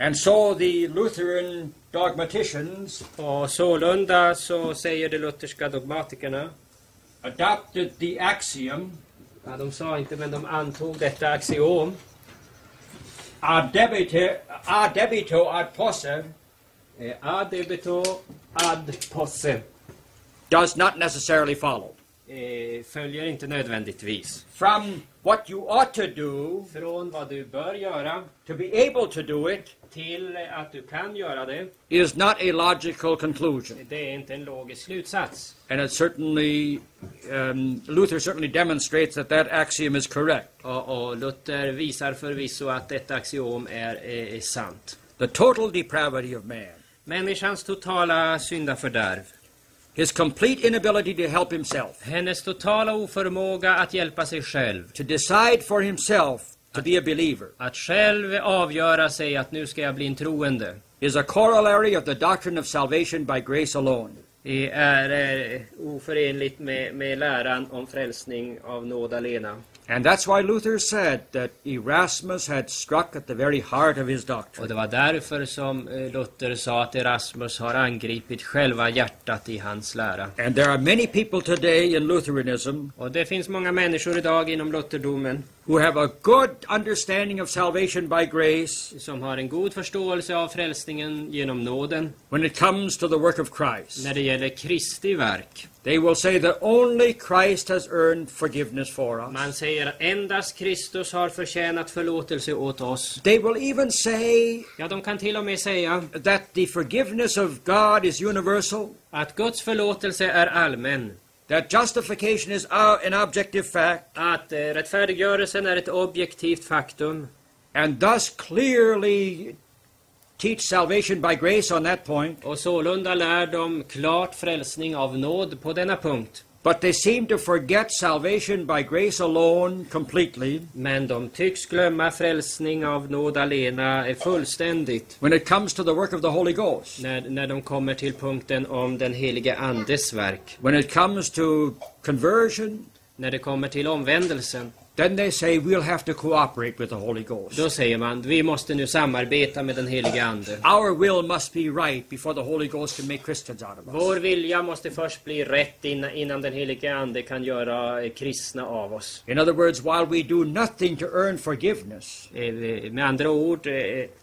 And so the Lutheran dogmaticians Och sålunda så säger de lutherska dogmatikerna, adopted the axiom ja, de sa inte men de antog detta axiom, ad debite, ad debito ad posse eh, ad debito ad posse, does not necessarily follow. Eh, följer inte nödvändigtvis. From what you ought to do Från vad du bör göra to be able to do it till att du kan göra det, is not a logical conclusion. det är inte en logisk slutsats. And it certainly, um, Luther certainly demonstrates that that axiom is correct. Och, och Luther visar förvisso att detta axiom är, är, är sant. The total depravity of man, Människans totala syndafördärv, his complete inability to help himself, hennes totala oförmåga att hjälpa sig själv, to decide for himself to be a believer, att själv avgöra sig att nu ska jag bli en troende, is a corollary of the doctrine of salvation by grace alone. är, är eh, oförenligt med, med läran om frälsning av nåd alena. And that's why Luther said that Erasmus had struck at the very heart of his Och doctrine. det var därför som eh, Luther sa att Erasmus har angripit själva hjärtat i hans lära. And there are many people today in Lutheranism Och det finns många människor idag inom lutherdomen who have a good understanding of salvation by grace som har en god förståelse av frälsningen genom nåden when it comes to the work of Christ. när det gäller Kristi verk. They will say that only Christ has earned forgiveness for us. Man säger att endast Kristus har förtjänat förlåtelse åt oss. They will even say Ja, de kan till och med säga that the forgiveness of God is universal, att Guds förlåtelse är allmän. That justification is an objective fact, Att eh, rättfärdiggörelsen är ett objektivt faktum. and thus clearly teach salvation by grace on that point. Och sålunda lär de klart frälsning av nåd på denna punkt. But they seem to forget salvation by grace alone completely Men de tycks glömma frälsning av nåd alena fullständigt. when it comes to the work of the Holy Ghost. När, när de kommer till punkten om den helige Andes verk. When it comes to conversion, När det kommer till omvändelsen. Then they say we'll have to cooperate with the Holy Ghost. Då säger man, vi måste nu samarbeta med den helige Ande. Our will must be right before the Holy Ghost can make Christians out of us. Vår vilja måste först bli rätt innan, innan den helige Ande kan göra eh, kristna av oss. In other words, while we do nothing to earn forgiveness, Eh, Med andra ord, eh,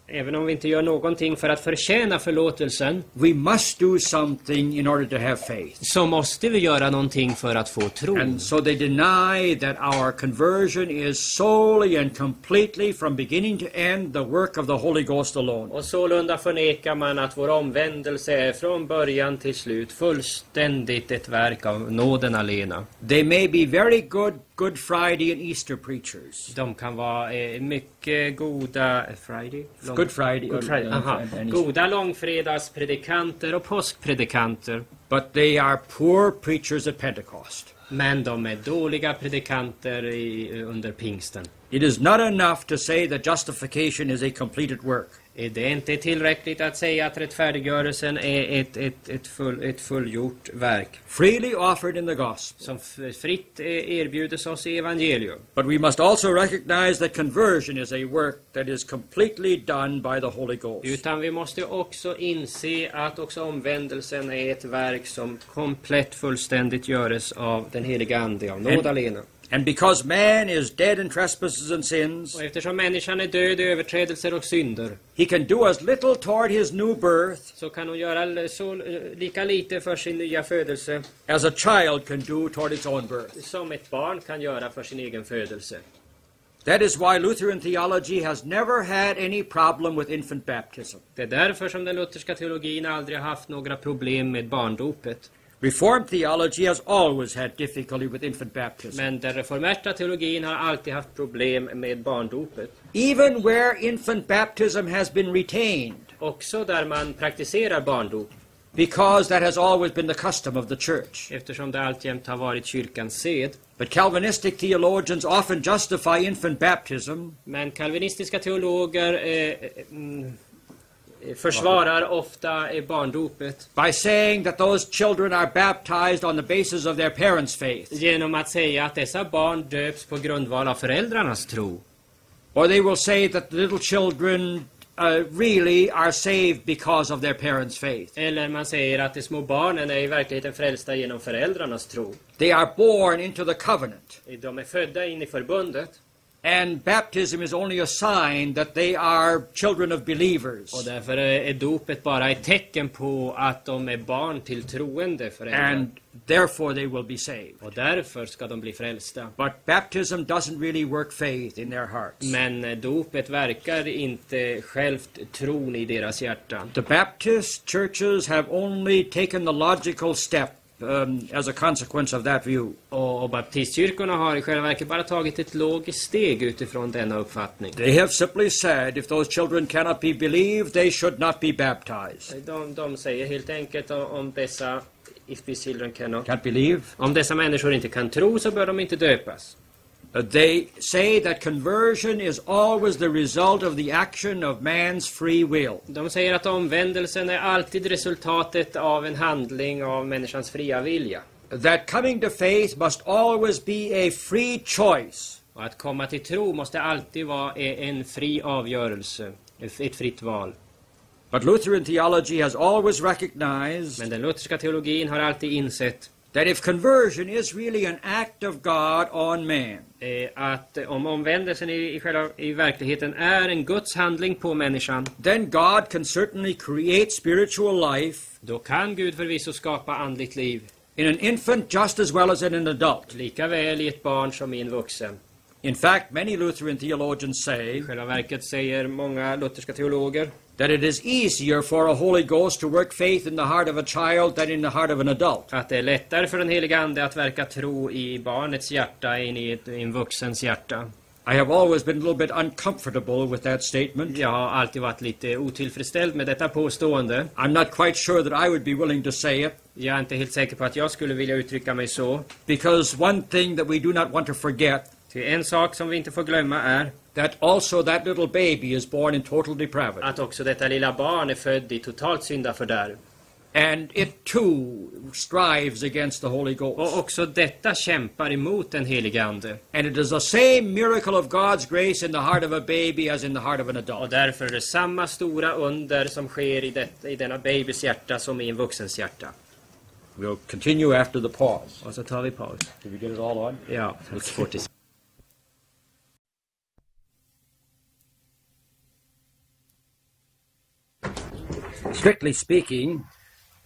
även om vi inte gör någonting för att förtjäna förlåtelsen, we must do something in order to have faith. så måste vi göra någonting för att få tro. And so they deny that our conversion is solely and completely, from beginning to end, the work of the Holy Ghost alone. Och sålunda förnekar man att vår omvändelse är från början till slut fullständigt ett verk av nåden alena. They may be very good Good Friday and Easter preachers. De kan vara eh, mycket goda... Friday? Lång- Good Friday. Good Friday. Aha. and- and- Goda långfredagspredikanter och påskpredikanter. But they are poor preachers at Pentecost. Men de är dåliga predikanter i, under pingsten. It is not enough to say that justification is a completed work. Det är inte tillräckligt att säga att rättfärdiggörelsen är ett, ett, ett, full, ett fullgjort verk Freely offered in the gospel. som fritt eh, erbjudes oss i evangelium. But we must also recognize that conversion is a work that is completely done by the Holy Ghost. Utan vi måste också inse att också omvändelsen är ett verk som komplett fullständigt göres av den heliga Ande, av nåd En- alena. And because man is dead in trespasses and sins, Och eftersom människan är död i överträdelser och synder he can do as little toward his new birth så kan hon göra så, eh, lika lite för sin nya födelse as a child can do toward its own birth. som ett barn kan göra för sin egen födelse. That is why Lutheran theology has never had any problem with infant baptism. Det är därför som den lutherska teologin aldrig haft några problem med barndopet. Reformed theology has always had difficulty with infant baptism. Men den reformerta teologin har alltid haft problem med barndopet. Even where infant baptism has been retained, Också där man praktiserar barndop, because that has always been the custom of the church. eftersom det alltjämt har varit kyrkans sed. But Calvinistic theologians often justify infant baptism Men kalvinistiska teologer eh, mm, eh, försvarar ofta barndopet by saying that those children are baptized on the basis of their parents' faith. genom att säga att dessa barn döps på grundval av föräldrarnas tro. Or they will say that the little children uh, really are saved because of their parents' faith. Eller man säger att de små barnen är i verkligheten frälsta genom föräldrarnas tro. They are born into the covenant. De är födda in i förbundet And baptism is only a sign that they are children of believers. och därför är dopet bara ett tecken på att de är barn till troende föräldrar. And therefore they will be saved. Och därför ska de bli frälsta. But baptism doesn't really work faith in their hearts. Men eh, dopet verkar inte självt tron i deras hjärtan. The Baptist churches have only taken the logical step um, as a consequence of that view. Och, och baptistkyrkorna har i själva verket bara tagit ett logiskt steg utifrån denna uppfattning. They have simply said if those children cannot be believed, they should not be baptized. De, de säger helt enkelt om, om dessa If these children cannot. Can't believe? Om dessa människor inte kan tro så bör de inte döpas. Uh, they say that conversion is always the result of the action of man's free will. De säger att omvändelsen är alltid resultatet av en handling av människans fria vilja. That coming to faith must always be a free choice. Och att komma till tro måste alltid vara e- en fri avgörelse, ett ett fritt val. But Lutheran theology has always recognized Men den lutherska teologin har alltid insett that if conversion is really an act of God on man, eh, att om omvändelsen i, i, själva, i verkligheten är en Guds handling på människan, then God can certainly create spiritual life, då kan Gud förvisso skapa andligt liv. in an infant just as well as in an adult. Lika väl i ett barn som i en vuxen. In fact, many Lutheran theologians say I själva verket säger många lutherska teologer that it is easier for a Holy Ghost to work faith in the heart of a child than in the heart of an adult. att det är lättare för den heliga Ande att verka tro i barnets hjärta än i, ett, i en vuxens hjärta. I have always been a little bit uncomfortable with that statement. Jag har alltid varit lite otillfredsställd med detta påstående. I'm not quite sure that I would be willing to say it Jag är inte helt säker på att jag skulle vilja uttrycka mig så. because one thing that we do not want to forget Till en sak som vi inte får glömma är that also that little baby is born in total depravity. att också detta lilla barn är född i totalt syndafördärv. And it too strives against the Holy Och Ghost. också detta kämpar emot den helige Ande. And it is the same miracle of God's grace in the heart of a baby as in the heart of an Och adult. därför är det samma stora under som sker i, det, i denna babys hjärta som i en vuxens hjärta. We'll continue after the pause. Och så tar vi paus. Did we get it all on? Ja, 40 Strictly speaking,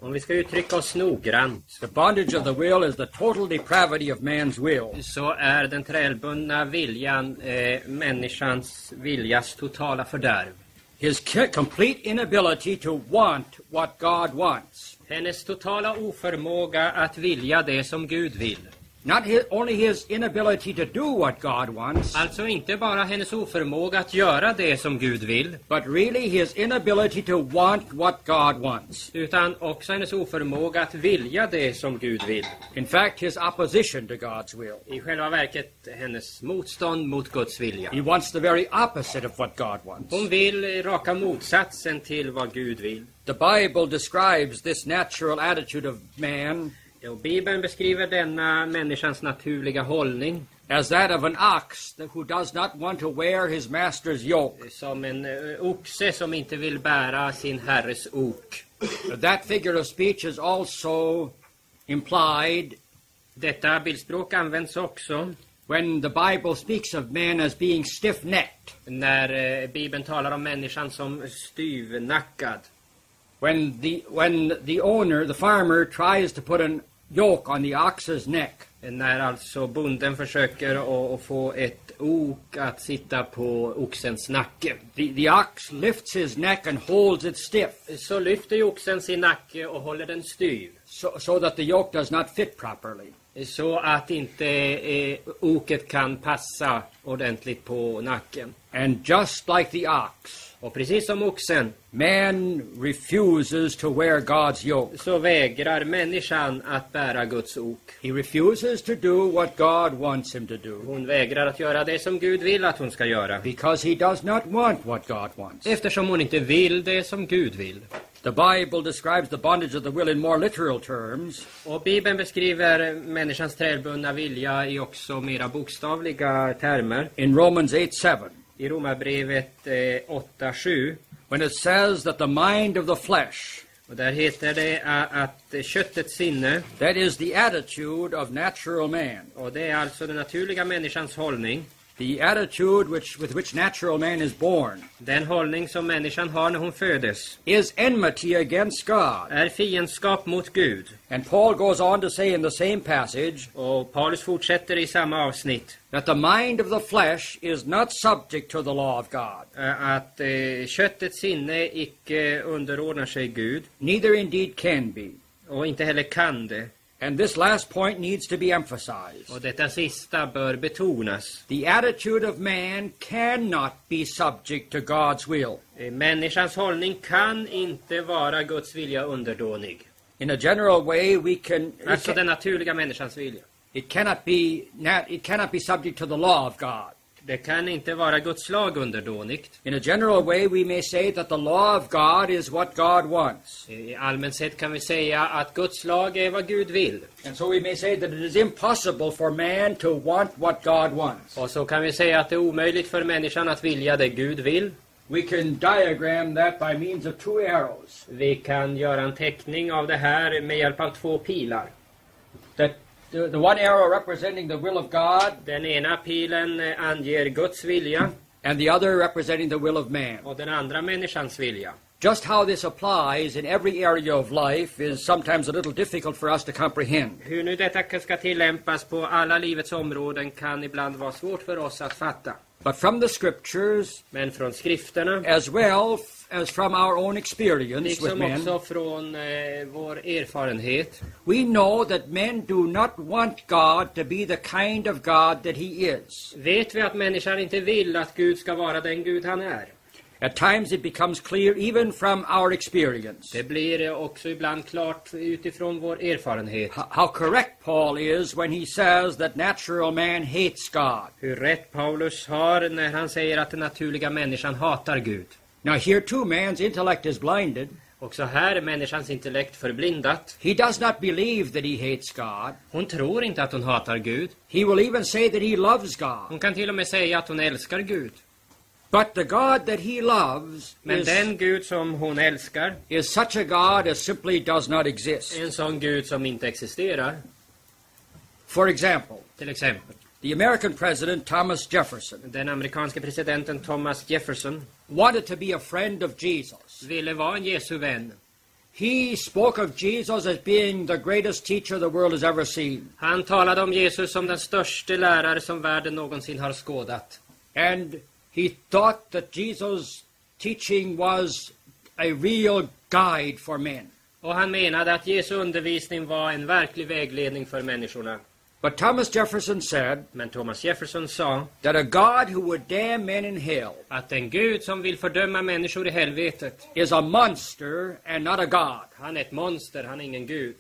Om vi ska uttrycka oss noggrant the bondage of the will is the total depravity of man's will. så är den trälbundna viljan eh, människans viljas totala fördärv. His complete inability to want what God wants. Hennes totala oförmåga att vilja det som Gud vill. Not his, only his inability to do what God wants, Alltså inte bara hennes oförmåga att göra det som Gud vill, but really his inability to want what God wants. utan också hennes oförmåga att vilja det som Gud vill. In fact, his opposition to God's will. I själva verket hennes motstånd mot Guds vilja. He wants the very opposite of what God wants. Hon vill raka motsatsen till vad Gud vill. The Bible describes this natural attitude of man Och Bibeln beskriver denna människans naturliga hållning as that of an ox that who does not want to wear his master's yoke. som en eh, oxe som inte vill bära sin herres ok. That figure of speech is also implied Detta bildspråk används också when the Bible speaks of man as being stiff necked. när eh, Bibeln talar om människan som styvnackad. When the, when the owner, the farmer, tries to put an yoke on the ox's neck, När alltså bonden försöker att få ett ok att sitta på oxens nacke. the, the ox lifts his neck and holds it stiff Så lyfter ju oxen sin nacke och håller den styv. so, so that the yoke does not fit properly. Så att inte eh, oket kan passa ordentligt på nacken. And just like the ox, Och precis som oxen man refuses to wear God's yoke. så vägrar människan att bära Guds ok. He refuses to do what God wants him to do Hon vägrar att göra det som Gud vill att hon ska göra. because he does not want what God wants. Eftersom hon inte vill det som Gud vill. The Bible describes the bondage of the will in more literal terms. Och Bibeln beskriver människans trälbundna vilja i också mera bokstavliga termer. In Romans 8 7, I Romarbrevet eh, 8.7 when it says that the mind of the flesh, och där heter det att köttets sinne, that is the attitude of natural man, och det är alltså den naturliga människans hållning, the attitude which, with which natural man is born, den hållning som människan har när hon födes, is enmity against God. är fiendskap mot Gud. And Paul goes on to say in the same passage Och Paulus fortsätter i samma avsnitt that the mind of the flesh is not subject to the law of God, eh, att eh, köttets sinne icke underordnar sig Gud neither indeed can be. och inte heller kan det. And this last point needs to be emphasized. Och detta sista bör betonas. The attitude of man cannot be subject to God's will. Eh, Människans hållning kan inte vara Guds vilja underdånig. In a general way, we can, Alltså den naturliga människans vilja. it cannot be it cannot be subject to the law of God. Det kan inte vara Guds lag underdånigt. In a general way, we may say that the law of God is what God wants. I allmänt sett kan vi säga att Guds lag är vad Gud vill. And so we may say that it is impossible for man to want what God wants. Och så kan vi säga att det är omöjligt för människan att vilja det Gud vill. We can diagram that by means of two arrows. Vi kan göra en teckning av det här med hjälp av två pilar. That the, the one arrow representing the will of God Den ena pilen eh, anger Guds vilja and the other representing the will of man. och den andra människans vilja. Just how this applies in every area of life is sometimes a little difficult for us to comprehend. Hur nu detta ska tillämpas på alla livets områden kan ibland vara svårt för oss att fatta. But from the scriptures, Men från skrifterna, as well as from our own experience with liksom men, också från eh, vår erfarenhet, we know that men do not want God to be the kind of God that He is. vet vi att människan inte vill att Gud ska vara den Gud han är. At times it becomes clear even from our experience Det blir också ibland klart utifrån vår erfarenhet how correct Paul is when he says that natural man hates God. hur rätt Paulus har när han säger att den naturliga människan hatar Gud. Now, here too, man's intellect is blinded. Också här är människans intellekt förblindat. He does not believe that he hates God. Hon tror inte att hon hatar Gud. He will even say that he loves God. Hon kan till och med säga att hon älskar Gud. But the God that he loves Men is, den Gud som hon älskar is such a God as simply does not exist. en sån Gud som inte existerar. For example, Till exempel, the American president Thomas Jefferson den amerikanske presidenten Thomas Jefferson wanted to be a friend of Jesus. ville vara en Jesu vän. He spoke of Jesus as being the greatest teacher the world has ever seen. Han talade om Jesus som den största lärare som världen någonsin har skådat. And he thought that Jesus' teaching was a real guide for men. Och han menade att Jesu undervisning var en verklig vägledning för människorna. But Thomas Jefferson said Men Thomas Jefferson sa that a God who would damn men in hell att en Gud som vill fördöma människor i helvetet, is a monster and not a God. han är ett monster, han är ingen Gud.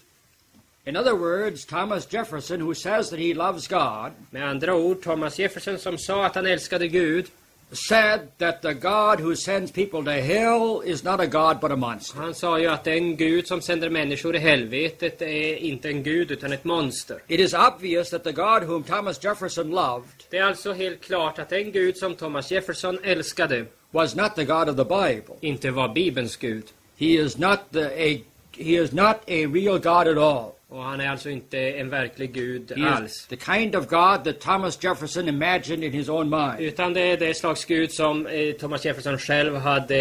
In other words, Thomas Jefferson, who says that he loves God, Med andra ord, Thomas Jefferson som sa att han älskade Gud, said that the God who sends people to hell is not a God but a monster. han sa ju att den Gud som sänder människor i helvetet är inte en Gud utan ett monster. It is obvious that the God whom Thomas Jefferson loved Det är alltså helt klart att den Gud som Thomas Jefferson älskade was not the God of the Bible. inte var Bibelns Gud. He is not the a he is not a real God at all. Och han är alltså inte en verklig Gud He alls. the kind of God that Thomas Jefferson imagined in his own mind. Utan det är det slags Gud som eh, Thomas Jefferson själv hade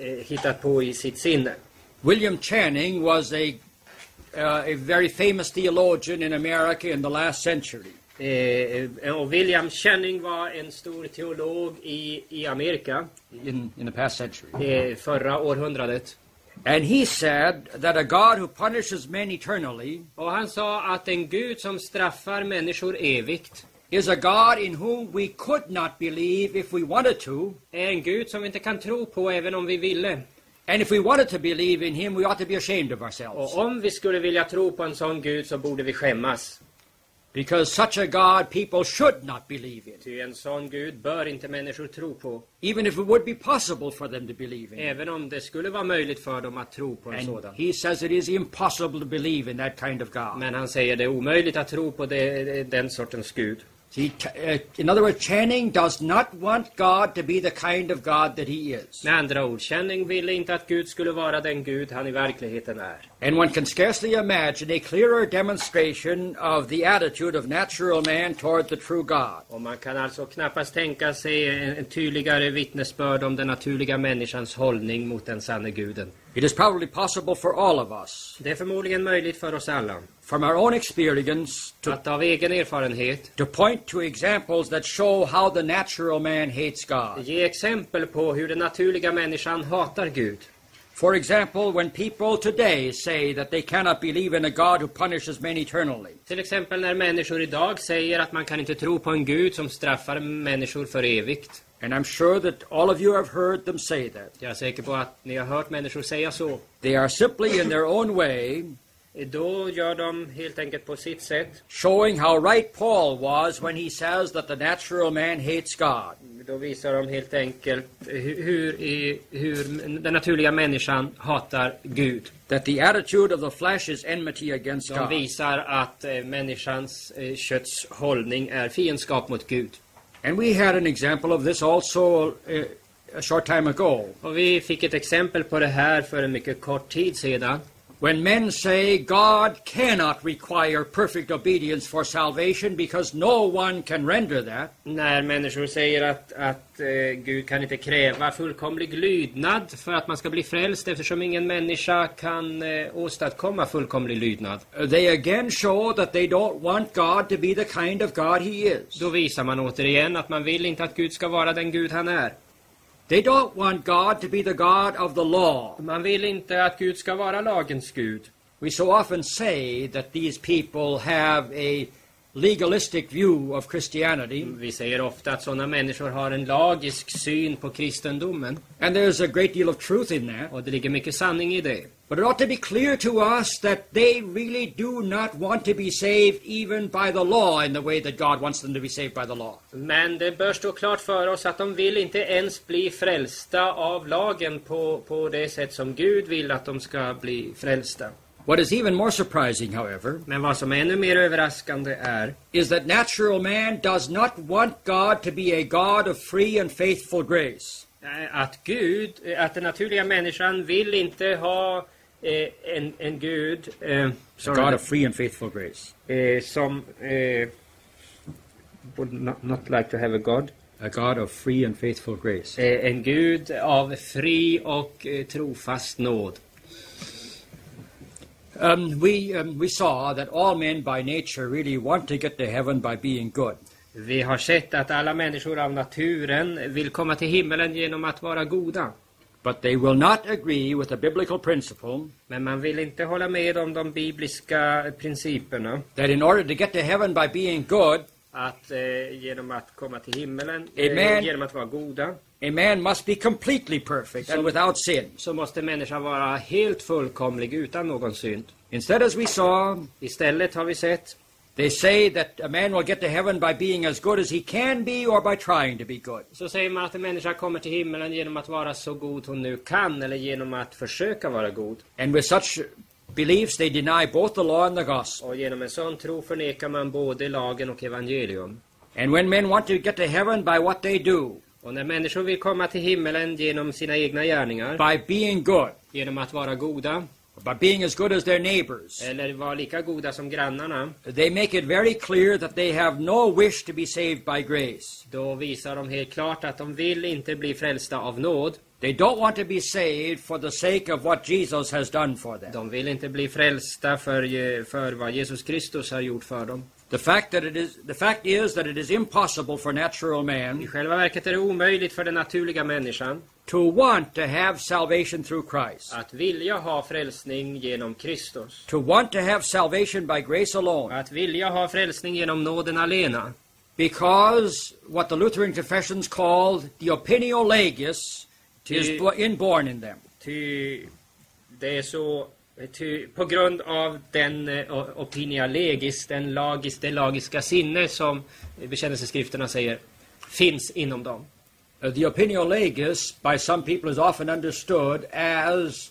eh, hittat på i sitt sinne. William Channing was a uh, a very famous theologian in America in the last century. Eh, och William Channing var en stor teolog i, i Amerika In, in the past century. eh, förra århundradet. And he said that a God who punishes men eternally Och han sa att en Gud som straffar människor evigt is a God in whom we could not believe if we wanted to. är en Gud som vi inte kan tro på även om vi ville. And if we wanted to believe in him, we ought to be ashamed of ourselves. Och om vi skulle vilja tro på en sån Gud så borde vi skämmas. Because such a God people should not believe in, Ty en sån Gud bör inte människor tro på. even if it would be possible for them to believe in. Även om det skulle vara möjligt för dem att tro på en And sådan. he says it is impossible to believe in that kind of God. Men han säger det är omöjligt att tro på det, den sortens Gud. See, uh, in other words, Channing does not want God to be the kind of God that he is. Med andra ord, Channing ville inte att Gud skulle vara den Gud han i verkligheten är. And one can scarcely imagine a clearer demonstration of the attitude of natural man toward the true God. Och man kan alltså knappast tänka sig en, en tydligare vittnesbörd om den naturliga människans hållning mot den sanne guden. It is probably possible for all of us, Det är förmodligen möjligt för oss alla from our own experience, to, att av egen erfarenhet to point to examples that show how the natural man hates God. ge exempel på hur den naturliga människan hatar Gud. For example, when people today say that they cannot believe in a God who punishes men eternally, Till exempel när människor idag säger att man kan inte tro på en Gud som straffar människor för evigt. and I'm sure that all of you have heard them say that, Jag är säker på att ni har hört människor säga så. they are simply in their own way Då gör de helt enkelt på sitt sätt. showing how right Paul was when he says that the natural man hates God. Då visar de helt enkelt hur, hur, den naturliga människan hatar Gud. That the attitude of the flesh is enmity against De God. visar att eh, människans eh, kötts hållning är fiendskap mot Gud. And we had an example of this also uh, a short time ago. Och vi fick ett exempel på det här för en mycket kort tid sedan. When men say God cannot require perfect obedience for salvation because no one can render that, När människor säger att, att eh, Gud kan inte kräva fullkomlig lydnad för att man ska bli frälst eftersom ingen människa kan eh, åstadkomma fullkomlig lydnad. they again show that they don't want God to be the kind of God He is. Då visar man återigen att man vill inte att Gud ska vara den Gud han är. They don't want God to be the God of the law. Man vill inte att Gud ska vara lagens Gud. We so often say that these people have a legalistic view of Christianity, Vi säger ofta att sådana människor har en lagisk syn på kristendomen. and there's a great deal of truth in that. Och det ligger mycket sanning i det. But it ought to be clear to us that they really do not want to be saved even by the law in the way that God wants them to be saved by the law. Men det bör stå klart för oss att de vill inte ens bli frälsta av lagen på, på det sätt som Gud vill att de ska bli frälsta. What is even more surprising, however, Men vad som är ännu mer överraskande är is that natural man does not want God to be a God of free and faithful grace. att Gud, att den naturliga människan vill inte ha eh, en, en Gud eh, sorry, God of free and faithful grace. eh, som eh, would not, not like to have a God. A God of free and faithful grace. Eh, en Gud av fri och trofast nåd. Um, we, um, we saw that all men by nature really want to get to heaven by being good. Vi har sett att alla människor av naturen vill komma till himmelen genom att vara goda. But they will not agree with the biblical principle Men man vill inte hålla med om de bibliska principerna. that in order to get to heaven by being good, Att eh, genom att komma till himmelen, Amen. eh, genom att vara goda, a man must be completely perfect and without sin. så måste människan vara helt fullkomlig utan någon synd. Instead, as we saw, Istället har vi sett they say that a man will get to heaven by being as good as he can be or by trying to be good. så säger man att en människa kommer till himmelen genom att vara så god hon nu kan eller genom att försöka vara god. And with such beliefs, they deny both the law and the gospel. Och genom en sån tro förnekar man både lagen och evangelium. And when men want to get to heaven by what they do, Och när människor vill komma till himmelen genom sina egna gärningar, by being good, genom att vara goda, by being as good as their neighbors, eller vara lika goda som grannarna, they make it very clear that they have no wish to be saved by grace. då visar de helt klart att de vill inte bli frälsta av nåd. They don't want to be saved for the sake of what Jesus has done for them. De vill inte bli frälsta för, för vad Jesus Kristus har gjort för dem. The fact that it is the fact is that it is impossible for natural I man själva verket är det omöjligt för den naturliga människan to want to have salvation through Christ. att vilja ha frälsning genom Kristus. To want to have salvation by grace alone. Att vilja ha frälsning genom nåden alena. Because what the Lutheran confessions called the opinio legis is Ty- bo- inborn in them. Ty det är så ty, på grund av den eh, o- opinia legis, den lagis, det lagiska sinne som bekännelseskrifterna säger finns inom dem. Uh, the opinio legis, by some people, is often understood as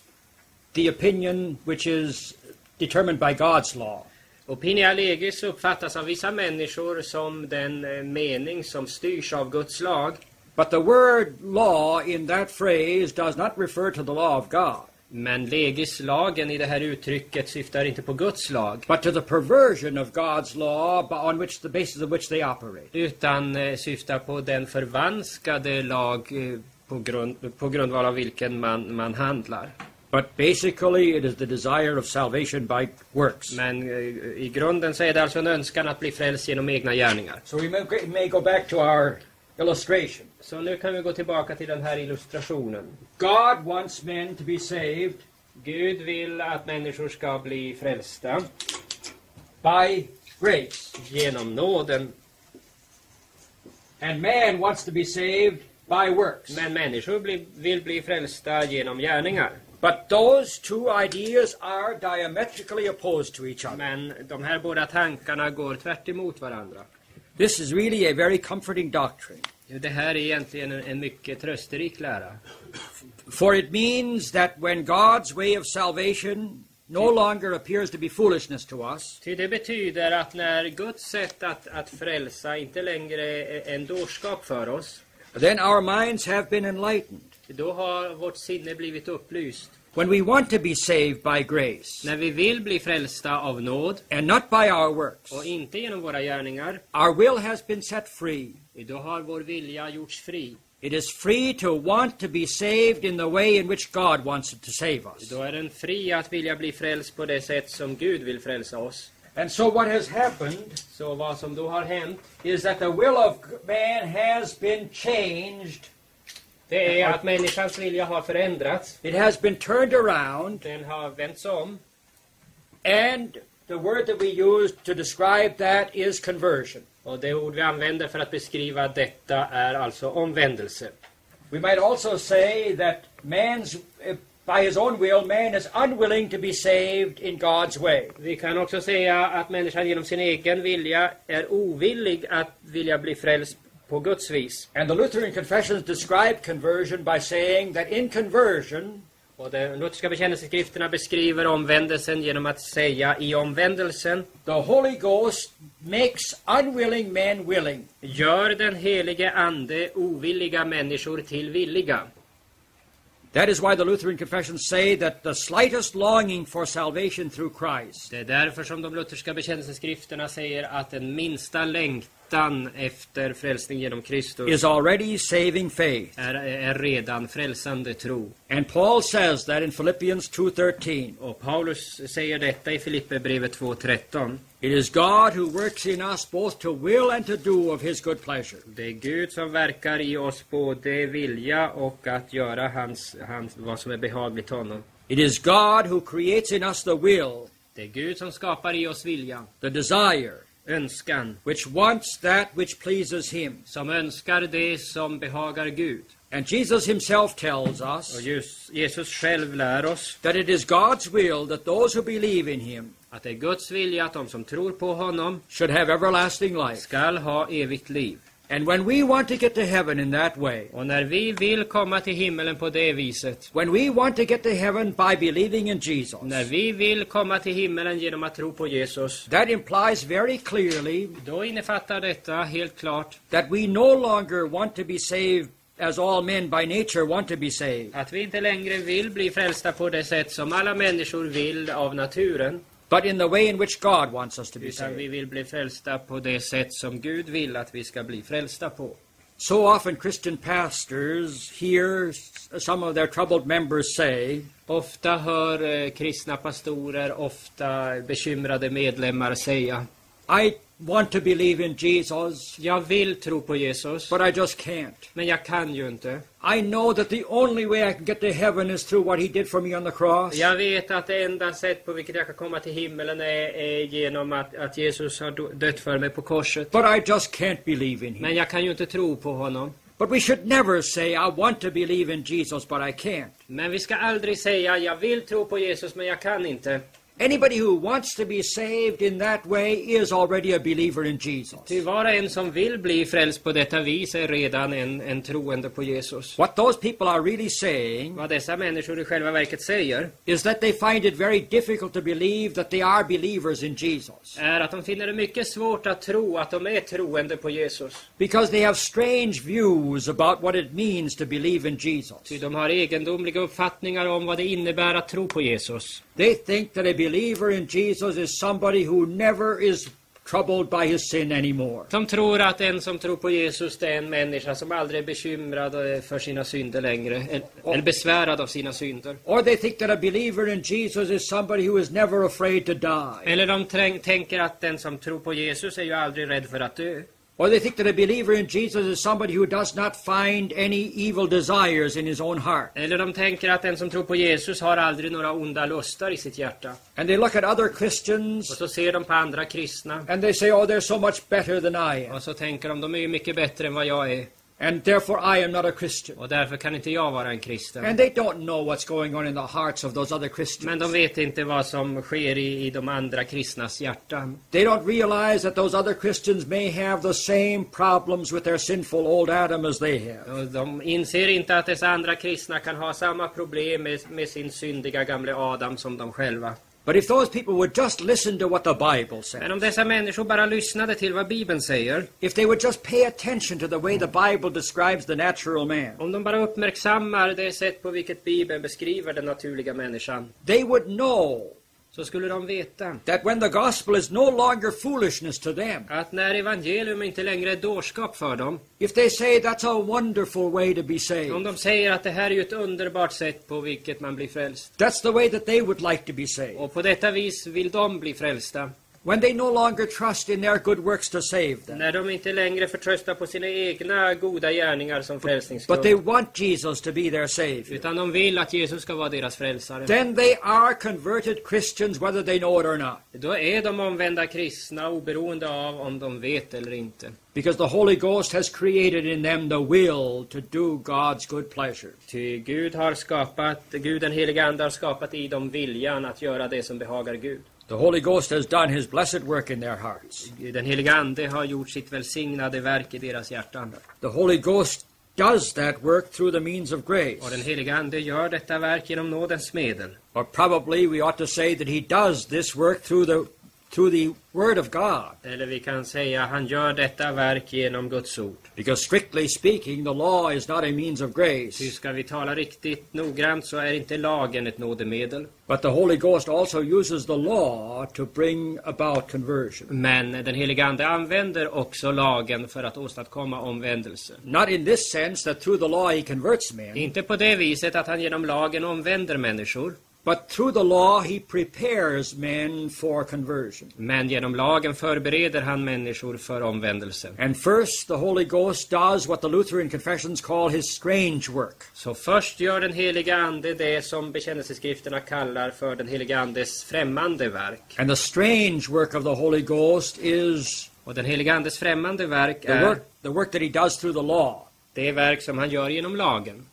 the opinion which is determined by God's law. Opinia legis uppfattas av vissa människor som den eh, mening som styrs av Guds lag. But the word law in that phrase does not refer to the law of God, Men legislagen i det här uttrycket syftar inte på Guds lag. but to the perversion of God's law on which the basis of which they operate. Utan eh, syftar på den förvanskade lag eh, på, grund, på grundval av vilken man, man handlar. But basically, it is the desire of salvation by works. Men eh, i grunden så är det alltså en önskan att bli frälst genom egna gärningar. So we may, may go back to our illustration. Så nu kan vi gå tillbaka till den här illustrationen. God wants men to be saved Gud vill att människor ska bli frälsta by grace, genom nåden. and man wants to be saved by works. Men människor bli, vill bli frälsta genom gärningar. But those two ideas are diametrically opposed to each other. Men de här båda tankarna går tvärt emot varandra. This is really a very comforting doctrine, Det här är egentligen en, en mycket trösterik lära. for it means that when God's way of salvation no longer appears to be foolishness to us, Ty det betyder att när Guds sätt att, att frälsa inte längre är en dårskap för oss, then our minds have been enlightened. då har vårt sinne blivit upplyst. When we want to be saved by grace När vi vill bli frälsta av nåd and not by our works, och inte genom våra gärningar, our will has been set free. då har vår vilja gjorts fri. It is free to want to be saved in the way in which God wants to save us. Då är den fri att vilja bli frälst på det sätt som Gud vill frälsa oss. And so what has happened Så vad som då har hänt, is that the will of man has been changed. Det är att människans vilja har förändrats. It has been turned around Den har vänts om. and the word that we use to describe that is conversion. Och det ord vi använder för att beskriva detta är alltså omvändelse. We might also say that man's eh, by his own will man is unwilling to be saved in God's way. Vi kan också säga att människan genom sin egen vilja är ovillig att vilja bli frälst på Guds vis. And the Lutheran confessions describe conversion by saying that in conversion Och de lutherska bekännelseskrifterna beskriver omvändelsen genom att säga i omvändelsen the Holy Ghost makes unwilling men willing. gör den helige ande ovilliga människor till villiga. That is why the Lutheran confessions say that the slightest longing for salvation through Christ Det är därför som de lutherska bekännelseskrifterna säger att den minsta längtan efter frälsning genom Kristus is already saving faith. är, är redan frälsande tro. And Paul says that in Philippians 2:13. Och Paulus säger detta i Filipperbrevet 2.13. It is God who works in us both to will and to do of his good pleasure. Det är Gud som verkar i oss både vilja och att göra hans, hans, vad som är behagligt honom. It is God who creates in us the will, Det är Gud som skapar i oss vilja, the desire, önskan, which wants that which pleases him. som önskar det som behagar Gud. And Jesus himself tells Och us just, Jesus själv lär oss that it is God's will that those who believe in him att det är Guds vilja att de som tror på honom should have everlasting life. skall ha evigt liv. And when we want to get to heaven in that way, Och när vi vill komma till himmelen på det viset, when we want to get to heaven by believing in Jesus, när vi vill komma till himmelen genom att tro på Jesus, that implies very clearly då innefattar detta helt klart that we no longer want to be saved as all men by nature want to be saved, att vi inte längre vill bli frälsta på det sätt som alla människor vill av naturen, but in the way in which God wants us to be utan vi saved. vill bli frälsta på det sätt som Gud vill att vi ska bli frälsta på. So often Christian pastors hear some of their troubled members say, Ofta hör eh, kristna pastorer, ofta bekymrade medlemmar säga I want to believe in Jesus, Jag vill tro på Jesus, but I just can't. men jag kan ju inte. I know that the only way I can get to heaven is through what he did for me on the cross. Jag vet att det enda sätt på vilket jag kan komma till himmelen är, är genom att, att Jesus har dött för mig på korset. But I just can't believe in him. Men jag kan ju inte tro på honom. But we should never say, I want to believe in Jesus, but I can't. Men vi ska aldrig säga jag vill tro på Jesus men jag kan inte. Anybody who wants to be saved in that way is already a believer in Jesus. Ty var och en som vill bli frälst på detta vis är redan en, en troende på Jesus. What those people are really saying Vad dessa människor i själva verket säger is that they find it very difficult to believe that they are believers in Jesus är att de finner det mycket svårt att tro att de är troende på Jesus. because they have strange views about what it means to believe in Jesus. Ty de har egendomliga uppfattningar om vad det innebär att tro på Jesus. They think that a believer in Jesus is somebody who never is troubled by his sin anymore. De tror att en som tror på Jesus det är en människa som aldrig är bekymrad för sina synder längre. Eller, eller besvärad av sina synder. Or they think that a believer in Jesus is somebody who is never afraid to die. Eller de tänker att den som tror på Jesus är ju aldrig rädd för att dö. Or they think that a believer in Jesus is somebody who does not find any evil desires in his own heart. Eller de tänker att den som tror på Jesus har aldrig några onda lustar i sitt hjärta. And they look at other Och Christians så ser de på andra kristna. and they say, oh, they're so much better than I am. Och så tänker de, de är ju mycket bättre än vad jag är. And therefore I am not a Christian. Och därför kan inte jag vara en kristen. And they don't know what's going on in the hearts of those other Men Christians. de vet inte vad som sker i, i de andra kristnas hjärtan. They don't realize that those other Christians may have the same problems with their sinful old Adam as they have. Och de inser inte att dessa andra kristna kan ha samma problem med, med sin syndiga gamle Adam som de själva. But if those people would just listen to what the Bible says, Men om dessa människor bara lyssnade till vad Bibeln säger, if they would just pay attention to the way the Bible describes the natural man, om de bara uppmärksammar det sätt på vilket Bibeln beskriver den naturliga människan, they would know så skulle de veta that when the gospel is no longer foolishness to them, att när evangelium inte längre är dårskap för dem, if they say that's a wonderful way to be om saved, de säger att det här är ju ett underbart sätt på vilket man blir frälst, that's the way that they would like to be saved. och på detta vis vill de bli frälsta, When they no longer trust in their good works to save them, när de inte längre förtröstar på sina egna goda gärningar som but they frälsningsgrund, want Jesus to be their Savior, utan de vill att Jesus ska vara deras frälsare, then they are converted Christians whether they know it or not. då är de omvända kristna oberoende av om de vet eller inte. Because the Holy Ghost has created in them the will to do God's good pleasure. Ty Gud har skapat, Gud den helige Ande har skapat i dem viljan att göra det som behagar Gud. The Holy Ghost has done His blessed work in their hearts. Den helige Ande har gjort sitt välsignade verk i deras hjärtan. The Holy Ghost does that work through the means of Och den grace. helige Ande gör detta verk genom nådens medel. Or probably we ought to say that He does this work through the through the Word of God. Eller vi kan säga han gör detta verk genom Guds ord. Because strictly speaking, the law is not a means of Ty grace. ska vi tala riktigt noggrant så är inte lagen ett nådemedel. But the Holy Ghost also uses the law to bring about conversion. Men den helige Ande använder också lagen för att åstadkomma omvändelse. Not in this sense that through the law He converts men, Inte på det viset att han genom lagen omvänder människor. But through the law He prepares men for conversion. Men genom lagen förbereder han människor för omvändelse. And first, the Holy Ghost does what the Lutheran confessions call His strange work. Så först gör den heliga Ande det som bekännelseskrifterna kallar för den heliga Andes främmande verk. And the strange work of the Holy Ghost is Och den heliga Andes främmande verk the är work, the work that He does through the law. det verk som han gör genom lagen.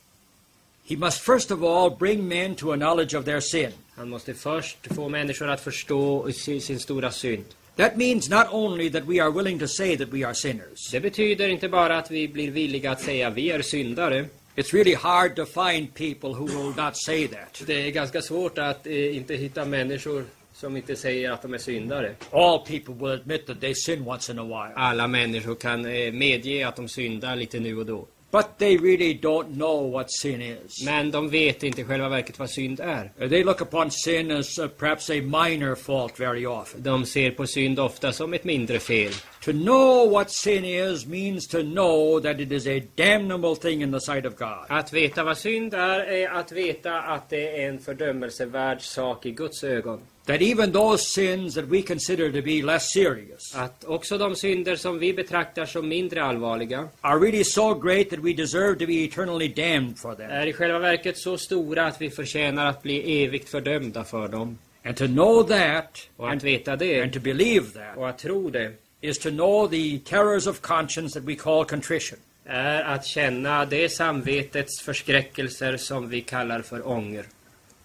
He must first of all bring men to a knowledge of their sin. Han måste först få människor att förstå sin, stora synd. That means not only that we are willing to say that we are sinners. Det betyder inte bara att vi blir villiga att säga vi är syndare. It's really hard to find people who will not say that. Det är ganska svårt att eh, inte hitta människor som inte säger att de är syndare. All people will admit that they sin once in a while. Alla människor kan eh, medge att de syndar lite nu och då. But they really don't know what sin is. Men de vet inte i själva verket vad synd är. Uh, They look upon sin as uh, perhaps a minor fault very often. De ser på synd ofta som ett mindre fel. To know what sin is means to know that it is a damnable thing in the sight of God. Att veta vad synd är, är att veta att det är en fördömelsevärd sak i Guds ögon. That even those sins that we consider to be less serious Att också de synder som vi betraktar som mindre allvarliga are really so great that we deserve to be eternally damned for them. är i själva verket så stora att vi förtjänar att bli evigt fördömda för dem. And to know that Och att and, veta det and to believe that och att tro det is to know the terrors of conscience that we call contrition. är att känna det samvetets förskräckelser som vi kallar för ånger.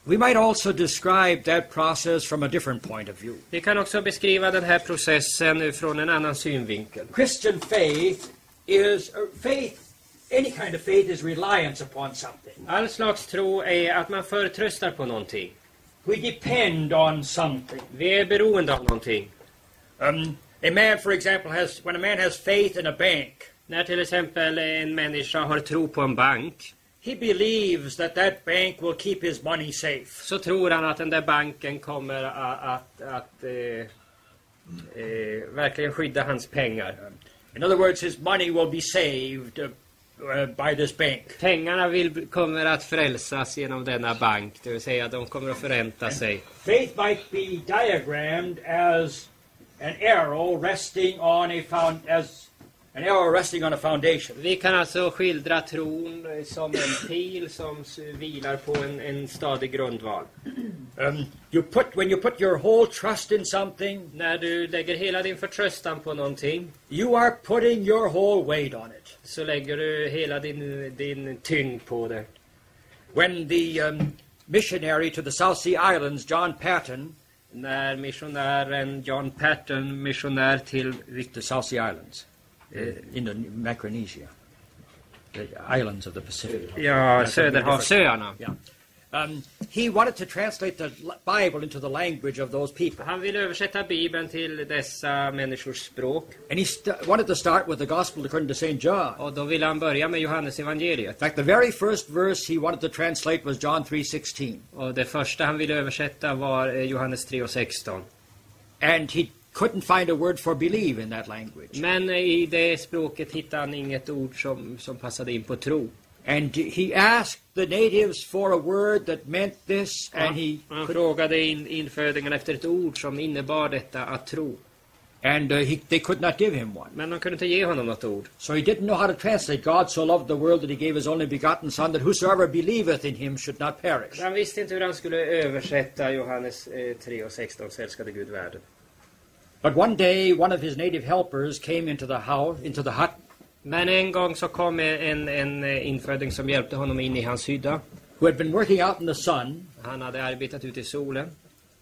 We might also describe that process from a different point of view. Vi kan också beskriva den här processen från en annan synvinkel. Christian faith is uh, faith. Any kind of faith is reliance upon something. All slags tro är att man förtröstar på någonting. We depend on something. Vi är beroende av någonting. Um, a man, for example, has when a man has faith in a bank, När till exempel en människa har tro på en bank he believes that that bank will keep his money safe. så tror han att den där banken kommer att, att, att eh, eh, verkligen skydda hans pengar. In other words, his money will be saved uh, uh, by this bank. Pengarna vill, kommer att frälsas genom denna bank, det vill säga de kommer att förränta sig. Faith might be diagrammed as an arrow resting on a found as an arrow resting on a foundation. Vi kan alltså skildra tron som en pil som vilar på en, en stadig grundval. Um, you put when you put your whole trust in something, När du lägger hela din förtröstan på någonting you are putting your whole weight on it. så lägger du hela din, din tyngd på det. When the um, missionary to the South Sea Islands, John Patton, När missionären John Patton, missionär till the South Sea Islands, uh, in the Micronesia, the islands of the Pacific. ja, Söderhavsöarna. Yeah. Um, he wanted to translate the Bible into the language of those people. Han ville översätta Bibeln till dessa människors språk. And he wanted to start with the Gospel according to St. John. Och då ville han börja med Johannes In evangeliet. fact, the very first verse he wanted to translate was John 3:16. Och det första han ville översätta var eh, Johannes 3 och 16. And he couldn't find a word for believe in that language. Men eh, i det språket hittade han inget ord som, som passade in på tro. And he asked the natives for a word that meant this, and he Han frågade in, infödingarna efter ett ord som innebar detta att tro. and uh, he, they could not give him one. Men de kunde inte ge honom något ord. So he didn't know how to translate God so loved the world that he gave his only begotten Son, that whosoever believeth in him should not perish. Han visste inte hur han skulle översätta Johannes eh, 3 och 16, så älskade Gud världen. But one day, one of his native helpers came into the house, into the hut, Men en gång så kom en, en inföding som hjälpte honom in i hans hydda. who had been working out in the sun, Han hade arbetat ute i solen.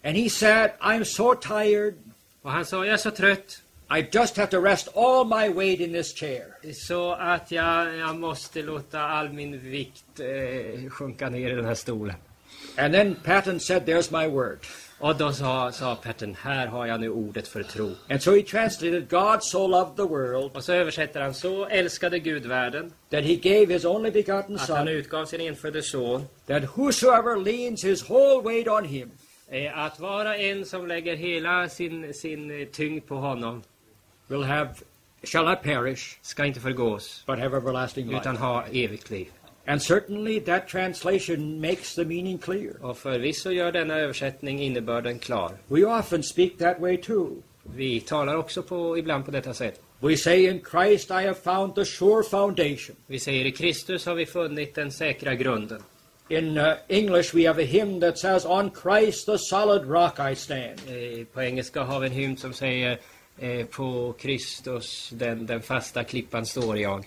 and he said, "I'm so tired. Och han sa, jag är så trött. I just have to rest all my weight in this chair." Så att jag, jag måste låta all min vikt eh, sjunka ner i den här stolen. And then Patton said, "There's my word." Och då sa, sa Perten, här har jag nu ordet för tro. And so he translated, God so loved the world Och så översätter han, så älskade Gud världen that he gave his only begotten att han Son, utgav sin enfödde son. that whosoever leans his whole weight on him Eh, att vara en som lägger hela sin, sin tyngd på honom will have, shall not perish, ska inte förgås, but have everlasting utan life. ha evigt liv. And certainly that translation makes the meaning clear. Och förvisso gör denna översättning innebörden klar. We often speak that way too. Vi talar också på, ibland på detta sätt. We say, In Christ I have found the sure foundation. Vi säger i Kristus har vi funnit den säkra grunden. In uh, English, we have a hymn that says, On Christ the solid rock I stand. Eh, På engelska har vi en hymn som säger eh, På Kristus, den, den fasta klippan står jag.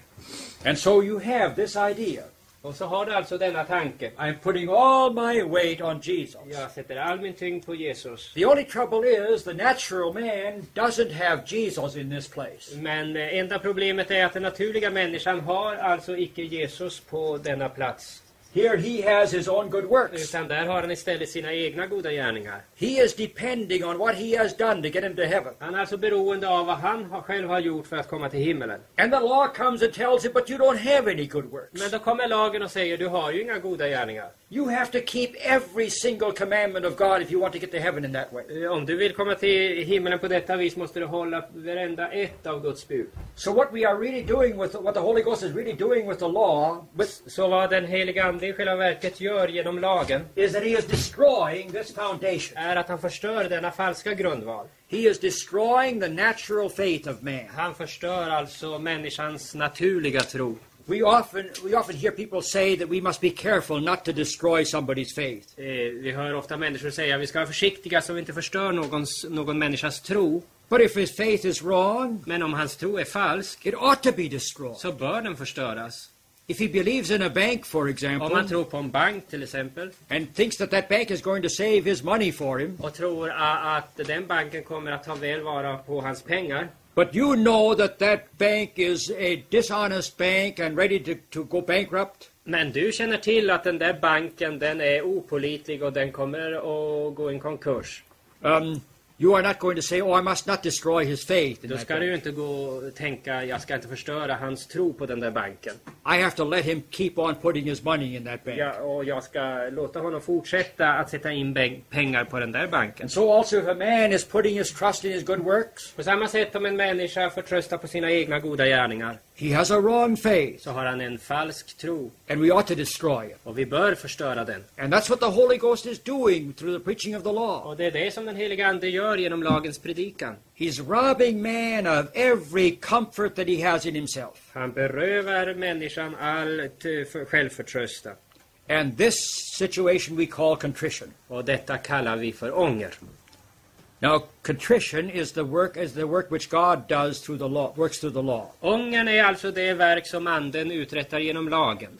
And so you have this idea. Och så har du alltså denna tanke. I'm putting all my weight on Jesus. Jag sätter all min tyngd på Jesus. The only trouble is the natural man doesn't have Jesus in this place. Men eh, enda problemet är att den naturliga människan har alltså icke Jesus på denna plats. Here he has his own good works. Utan där har han istället sina egna goda gärningar. He is depending on what he has done to get him to heaven. Han är alltså beroende av vad han har, själv har gjort för att komma till himmelen. And the law comes and tells him, but you don't have any good works. Men då kommer lagen och säger du har ju inga goda gärningar. You have to keep every single commandment of God if you want to get to heaven in that way. Eh, Om du vill komma till himmelen på detta vis måste du hålla varenda ett av Guds bud. So what we are really doing with what the Holy Ghost is really doing with the law with, Så vad den heliga Ande i själva verket gör genom lagen is that he is destroying this foundation. är att han förstör denna falska grundval. He is destroying the natural faith of man. Han förstör alltså människans naturliga tro. We often we often hear people say that we must be careful not to destroy somebody's faith. Eh, vi hör ofta människor säga att vi ska vara försiktiga så vi inte förstör någons, någon människas tro. But if his faith is wrong, Men om hans tro är falsk it ought to be destroyed. så bör den förstöras. If he believes in a bank, for Om example, man tror på en bank till exempel and thinks that that bank is going to save his money for him, och tror att den banken kommer att ta väl vara på hans pengar. But you know that that bank is a dishonest bank and ready to, to go bankrupt, Men du känner till att den där banken den är opolitlig och den kommer att gå i konkurs. um, you are not going to say, "Oh, I must not destroy his faith." Då ska du ju inte gå och tänka jag ska inte förstöra hans tro på den där banken. I have to let him keep on putting his money in that bank. Ja, och jag ska låta honom fortsätta att sätta in pengar på den där banken. And so also, if a man is putting his trust in his good works, På samma sätt om en människa förtröstar på sina egna goda gärningar he has a wrong faith, så har han en falsk tro and we ought to destroy it. och vi bör förstöra den. And that's what the Holy Ghost is doing through the preaching of the law. Och det är det som den heliga Ande gör genom lagens predikan. He's robbing man of every comfort that he has in himself. Han berövar människan all självförtröstan. And this situation we call contrition. Och detta kallar vi för ånger. Now, contrition is the work is the work which God does through the law, works through the law. Ångern är alltså det verk som anden uträttar genom lagen.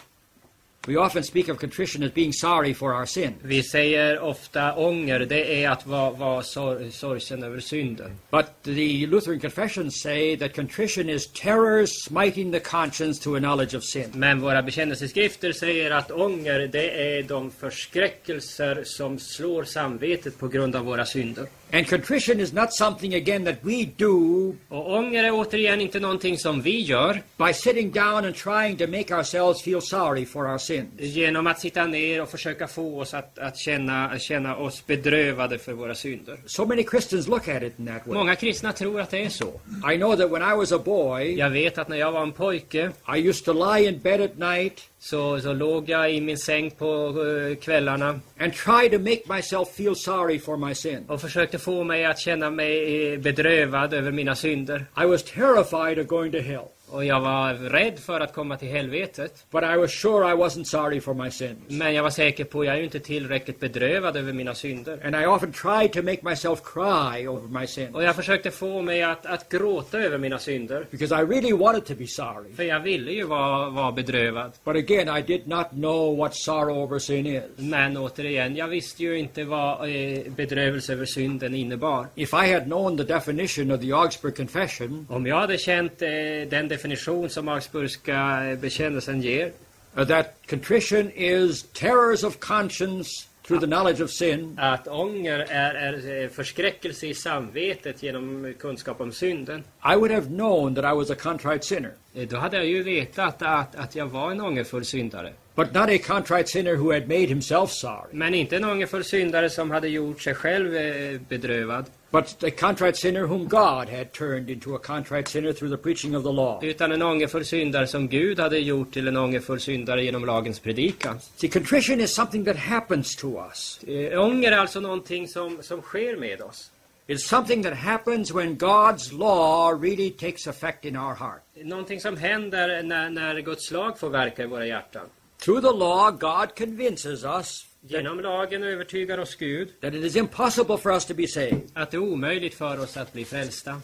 We often speak of contrition as being sorry for our sin. Vi säger ofta ånger, det är att vara, vara sor, sorgsen över synden. But the Lutheran confessions say that contrition is terror smiting the conscience to a knowledge of sin. Men våra bekännelseskrifter säger att ånger, det är de förskräckelser som slår samvetet på grund av våra synder. And contrition is not something, again, that we do Och ånger är återigen inte någonting som vi gör by sitting down and trying to make ourselves feel sorry for our sins. genom att sitta ner och försöka få oss att, att känna, känna oss bedrövade för våra synder. So many Christians look at it in that way. Många kristna tror att det är så. I know that when I was a boy, Jag vet att när jag var en pojke I used to lie in bed at night så, så låg jag i min säng på eh, kvällarna and try to make myself feel sorry for my sin. och försökte få mig att känna mig eh, bedrövad över mina synder. I was terrified of going to hell, Och jag var rädd för att komma till helvetet. but I was sure I wasn't sorry for my sins. Men jag var säker på att jag är ju inte tillräckligt bedrövad över mina synder. And I often tried to make myself cry over my sins Och jag försökte få mig att, att gråta över mina synder. because I really wanted to be sorry. För jag ville ju vara, vara bedrövad. But again, I did not know what sorrow over sin is. Men återigen, jag visste ju inte vad eh, bedrövelse över synden innebar. If I had known the definition of the Augsburg Confession, Om jag hade känt eh, den definition som Augsburgska bekännelsen ger, uh, that contrition is terrors of conscience through the knowledge of sin, att ånger är, är förskräckelse i samvetet genom kunskap om synden, I would have known that I was a contrite sinner. eh, då hade jag ju vetat att, att jag var en ångerfull syndare. But not a contrite sinner who had made himself sorry, Men inte en ångerfull syndare som hade gjort sig själv eh, bedrövad. but a contrite sinner whom God had turned into a contrite sinner through the preaching of the law. Utan en ångerfull syndare som Gud hade gjort till en ångerfull syndare genom lagens predikan. See, contrition is something that happens to us. Eh, ånger är alltså någonting som, som sker med oss. It's something that happens when God's law really takes effect in our heart. Någonting som händer när, när Guds lag får verka i våra hjärtan. Through the law, God convinces us Genom lagen övertygar oss Gud that it is impossible for us to be saved. att det är omöjligt för oss att bli frälsta.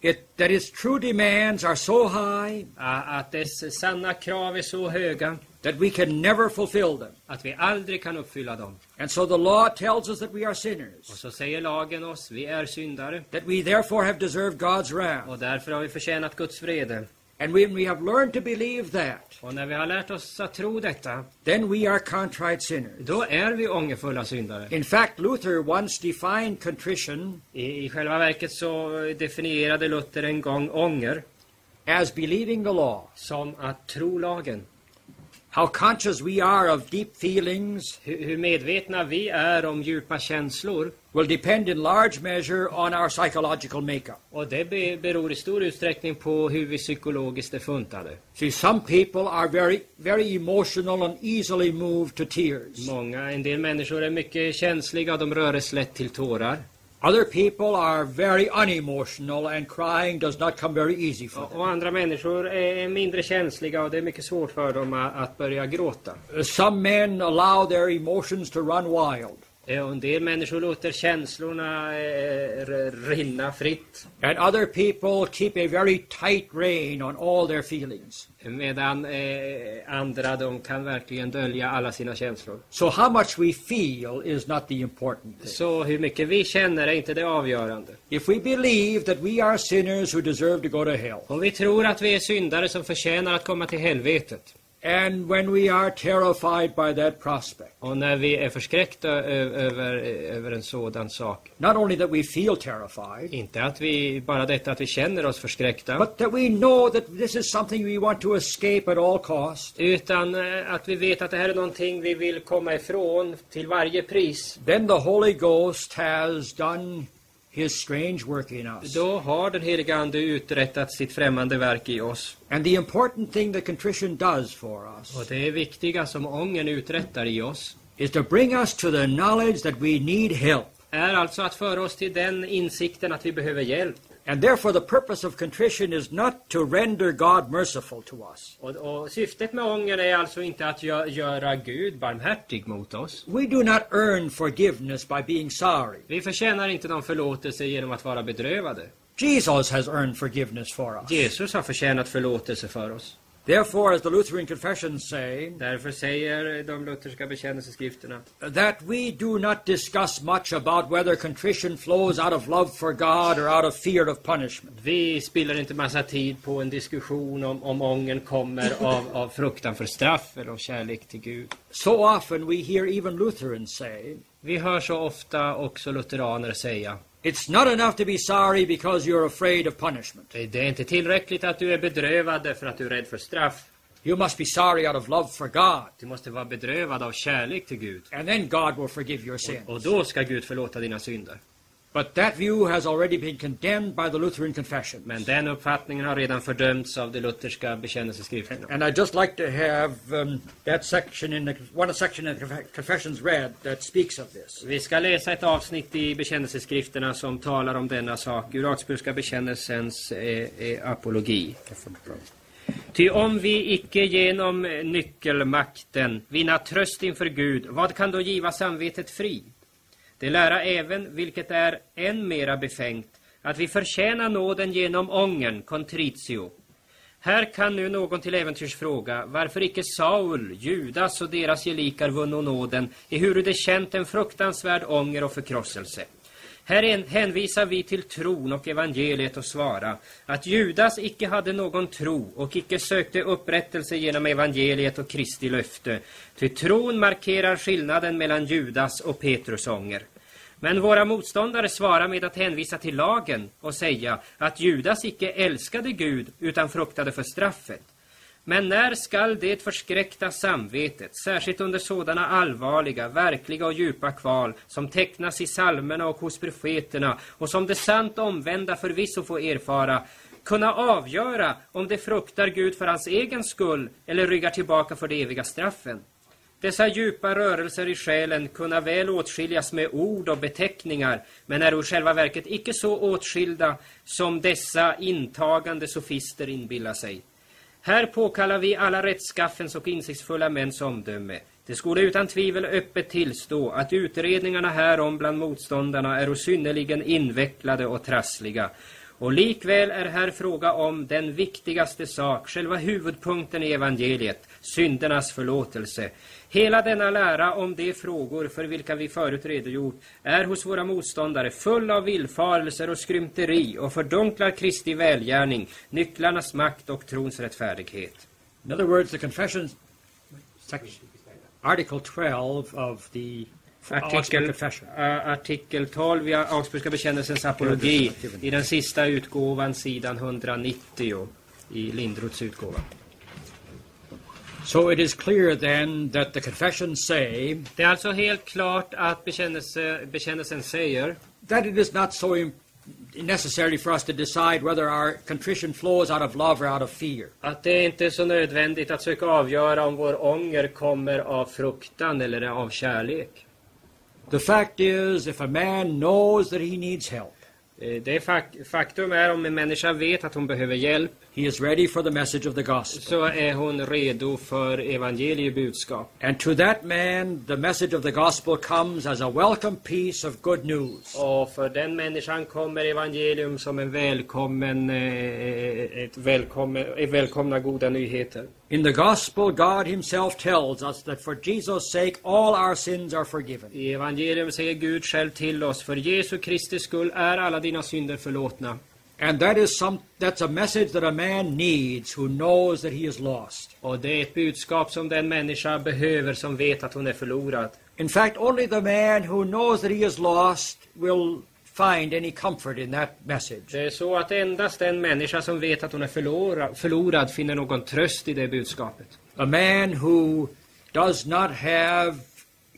It, that its true demands are so high Att dess sanna krav är så höga that we can never fulfill them. att vi aldrig kan uppfylla dem. And so the law tells us that we are Och sinners, så säger lagen oss, vi är syndare that we therefore have deserved God's wrath. och därför har vi förtjänat Guds vrede. And when we have learned to believe that, Och när vi har lärt oss att tro detta, then we are contrite sinners. då är vi ångerfulla syndare. In fact, Luther once defined contrition I, I själva verket så definierade Luther en gång ånger as believing the law. som att tro lagen. How conscious we are of deep feelings Hur, medvetna vi är om djupa känslor will depend in large measure on our psychological makeup. och det be, beror i stor utsträckning på hur vi psykologiskt är funtade. See, some people are very, very emotional and easily moved to tears. Många, en del människor är mycket känsliga de röres lätt till tårar. Other people are very unemotional and crying does not come very easy for them. och andra människor är mindre känsliga och det är mycket svårt för dem att, börja gråta. Some men allow their emotions to run wild, Och en del människor låter känslorna eh, rinna fritt. and other people keep a very tight rein on all their feelings. Medan eh, andra, de kan verkligen dölja alla sina känslor. So how much we feel is not the important thing. Så hur mycket vi känner är inte det avgörande. If we believe that we are sinners who deserve to go to hell, Om vi tror att vi är syndare som förtjänar att komma till helvetet and when we are terrified by that prospect, och när vi är förskräckta över, över en sådan sak. not only that we feel terrified, Inte att vi, bara detta att vi känner oss förskräckta. but that we know that this is something we want to escape at all cost, Utan eh, att vi vet att det här är någonting vi vill komma ifrån till varje pris. then the Holy Ghost has done his strange work in us. Då har den heliga Ande uträttat sitt främmande verk i oss. And the important thing that contrition does for Och us det viktiga som ången uträttar i oss is to bring us to the knowledge that we need help. är alltså att föra oss till den insikten att vi behöver hjälp. And therefore, the purpose of contrition is not to render God merciful to us. Och, och syftet med ången är alltså inte att gö- göra Gud barmhärtig mot oss. We do not earn forgiveness by being sorry. Vi förtjänar inte någon förlåtelse genom att vara bedrövade. Jesus has earned forgiveness for us. Jesus har förtjänat förlåtelse för oss. Therefore, as the Lutheran confessions say, Därför säger de lutherska bekännelseskrifterna that we do not discuss much about whether contrition flows out of love for God or out of fear of punishment. Vi spiller inte massa tid på en diskussion om, om ången kommer av, av fruktan för straff eller av kärlek till Gud. So often we hear even Lutherans say, Vi hör så ofta också lutheraner säga It's not enough to be sorry because you're afraid of punishment. Det är inte tillräckligt att du är bedrövad därför att du är rädd för straff. You must be sorry out of love for God, Du måste vara bedrövad av kärlek till Gud. and then God will forgive your sins. Och då ska Gud förlåta dina synder. But that view has already been condemned by the Lutheran confession. Men den uppfattningen har redan fördömts av de lutherska bekännelseskrifterna. And I'd just like to have um, that section in the one section in the conf- confessions read that speaks of this. Vi ska läsa ett avsnitt i bekännelseskrifterna som talar om denna sak ur Augsburgska bekännelsens eh, eh, apologi. Ty om vi icke genom nyckelmakten vinna tröst inför Gud, vad kan då giva samvetet fri? Det lära även, vilket är än mera befängt, att vi förtjänar nåden genom ångern, contritio. Här kan nu någon till äventyrs fråga, varför icke Saul, Judas och deras gelikar vunno nåden, ehuru det känt en fruktansvärd ånger och förkrosselse. Här hänvisar vi till tron och evangeliet och svara att Judas icke hade någon tro och icke sökte upprättelse genom evangeliet och Kristi löfte. Ty tron markerar skillnaden mellan Judas och Petrus ånger. Men våra motståndare svarar med att hänvisa till lagen och säga att Judas icke älskade Gud utan fruktade för straffet. Men när skall det förskräckta samvetet, särskilt under sådana allvarliga, verkliga och djupa kval som tecknas i psalmerna och hos profeterna och som det sant omvända förvisso får erfara, kunna avgöra om det fruktar Gud för hans egen skull eller ryggar tillbaka för de eviga straffen? Dessa djupa rörelser i själen kunna väl åtskiljas med ord och beteckningar, men är i själva verket icke så åtskilda som dessa intagande sofister inbillar sig. Här påkallar vi alla rättskaffens och insiktsfulla mäns omdöme. Det skulle utan tvivel öppet tillstå att utredningarna härom bland motståndarna är synnerligen invecklade och trassliga. Och likväl är här fråga om den viktigaste sak, själva huvudpunkten i evangeliet, syndernas förlåtelse. Hela denna lära om de frågor för vilka vi förut redogjort är hos våra motståndare full av villfarelser och skrymteri och fördunklar Kristi välgärning, nycklarnas makt och trons rättfärdighet. In other words, the confession, section, Article 12 of the Artikel, uh, artikel 12 i Augsburgska bekännelsens apologi i den sista utgåvan, sidan 190 i Lindroths utgåva. So it is clear then that the confessions say Det är alltså helt klart att bekännelse, bekännelsen säger that it is not so necessary for us to decide whether our contrition flows out of love or out of fear. att det inte är så nödvändigt att söka avgöra om vår ånger kommer av fruktan eller av kärlek. The fact is, if a man knows that he needs help, Eh, Det fak- faktum är om en människa vet att hon behöver hjälp he is ready for the message of the gospel. så är hon redo för evangeliebudskap. And to that man, the message of the gospel comes as a welcome piece of good news. Och för den människan kommer evangelium som en välkommen, eh, ett välkommen, eh, välkomna goda nyheter. In the gospel, God himself tells us that for Jesus' sake, all our sins are forgiven. I evangelium säger Gud själv till oss, för Jesu Kristi skull är alla dina synder förlåtna. And that is some that's a message that a man needs who knows that he is lost. Och det är ett budskap som den människa behöver som vet att hon är förlorad. In fact, only the man who knows that he is lost will find any comfort in that message. Det är så att endast den människa som vet att hon är förlorad, förlorad finner någon tröst i det budskapet. A man who does not have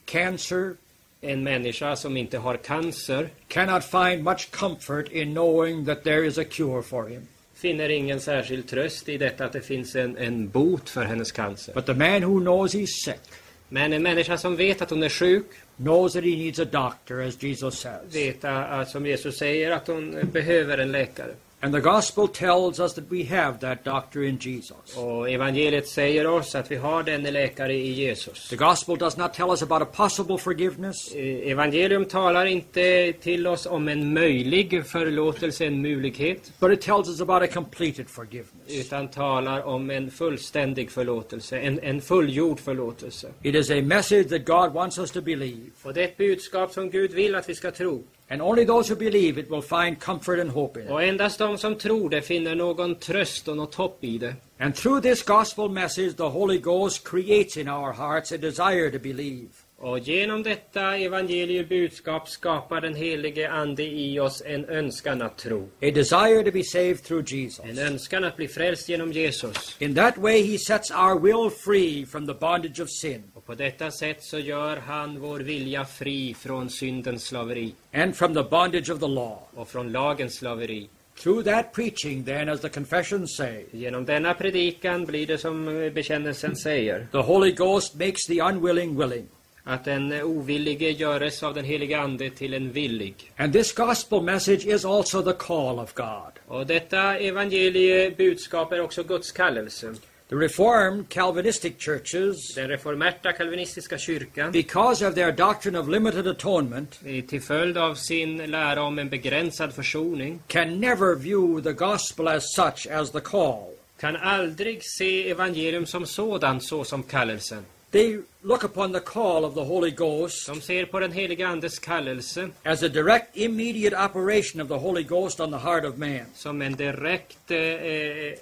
cancer En människa som inte har cancer cannot find much comfort in knowing that there is a cure for him. finner ingen särskild tröst i detta att det finns en, en bot för hennes cancer. But the man who knows he's sick Men en människa som vet att hon är sjuk, knows that he needs a doctor, as Jesus says. vet att, som Jesus säger, att hon behöver en läkare. And the gospel tells us that we have that doctor in Jesus. Och evangeliet säger oss att vi har denne läkare i Jesus. The gospel does not tell us about a possible forgiveness. Eh, Evangelium talar inte till oss om en möjlig förlåtelse, en mulighet, But it tells us about a completed forgiveness. utan talar om en fullständig förlåtelse, en, en fullgjord förlåtelse. It is a message that God wants us to believe. Och det är ett budskap som Gud vill att vi ska tro. And only those who believe it will find comfort and hope in it. Och endast de som tror det finner någon tröst och något hopp i det. And through this gospel message, the Holy Ghost creates in our hearts a desire to believe. Och genom detta evangeliebudskap skapar den helige Ande i oss en önskan att tro. A desire to be saved through Jesus. En önskan att bli frälst genom Jesus. In that way, He sets our will free from the bondage of sin på detta sätt så gör han vår vilja fri från syndens slaveri and from the bondage of the law. och från lagens slaveri. Through that preaching, then, as the confessions say, Genom denna predikan blir det som bekännelsen säger, the Holy Ghost makes the unwilling willing. att den ovillige göres av den helige Ande till en villig. And this gospel message is also the call of God. Och detta evangeliebudskap är också Guds kallelse. The Reformed Calvinistic churches, Den reformerta kalvinistiska kyrkan, because of their doctrine of limited atonement, eh, till följd av sin lära om en begränsad försoning, can never view the gospel as such as the call. kan aldrig se evangelium som sådant så som kallelsen. They look upon the call of the Holy Ghost De ser på den helige Andes kallelse as a direct, immediate operation of the Holy Ghost on the heart of man. som en direkt eh, eh,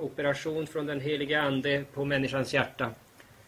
operation från den helige Ande på människans hjärta.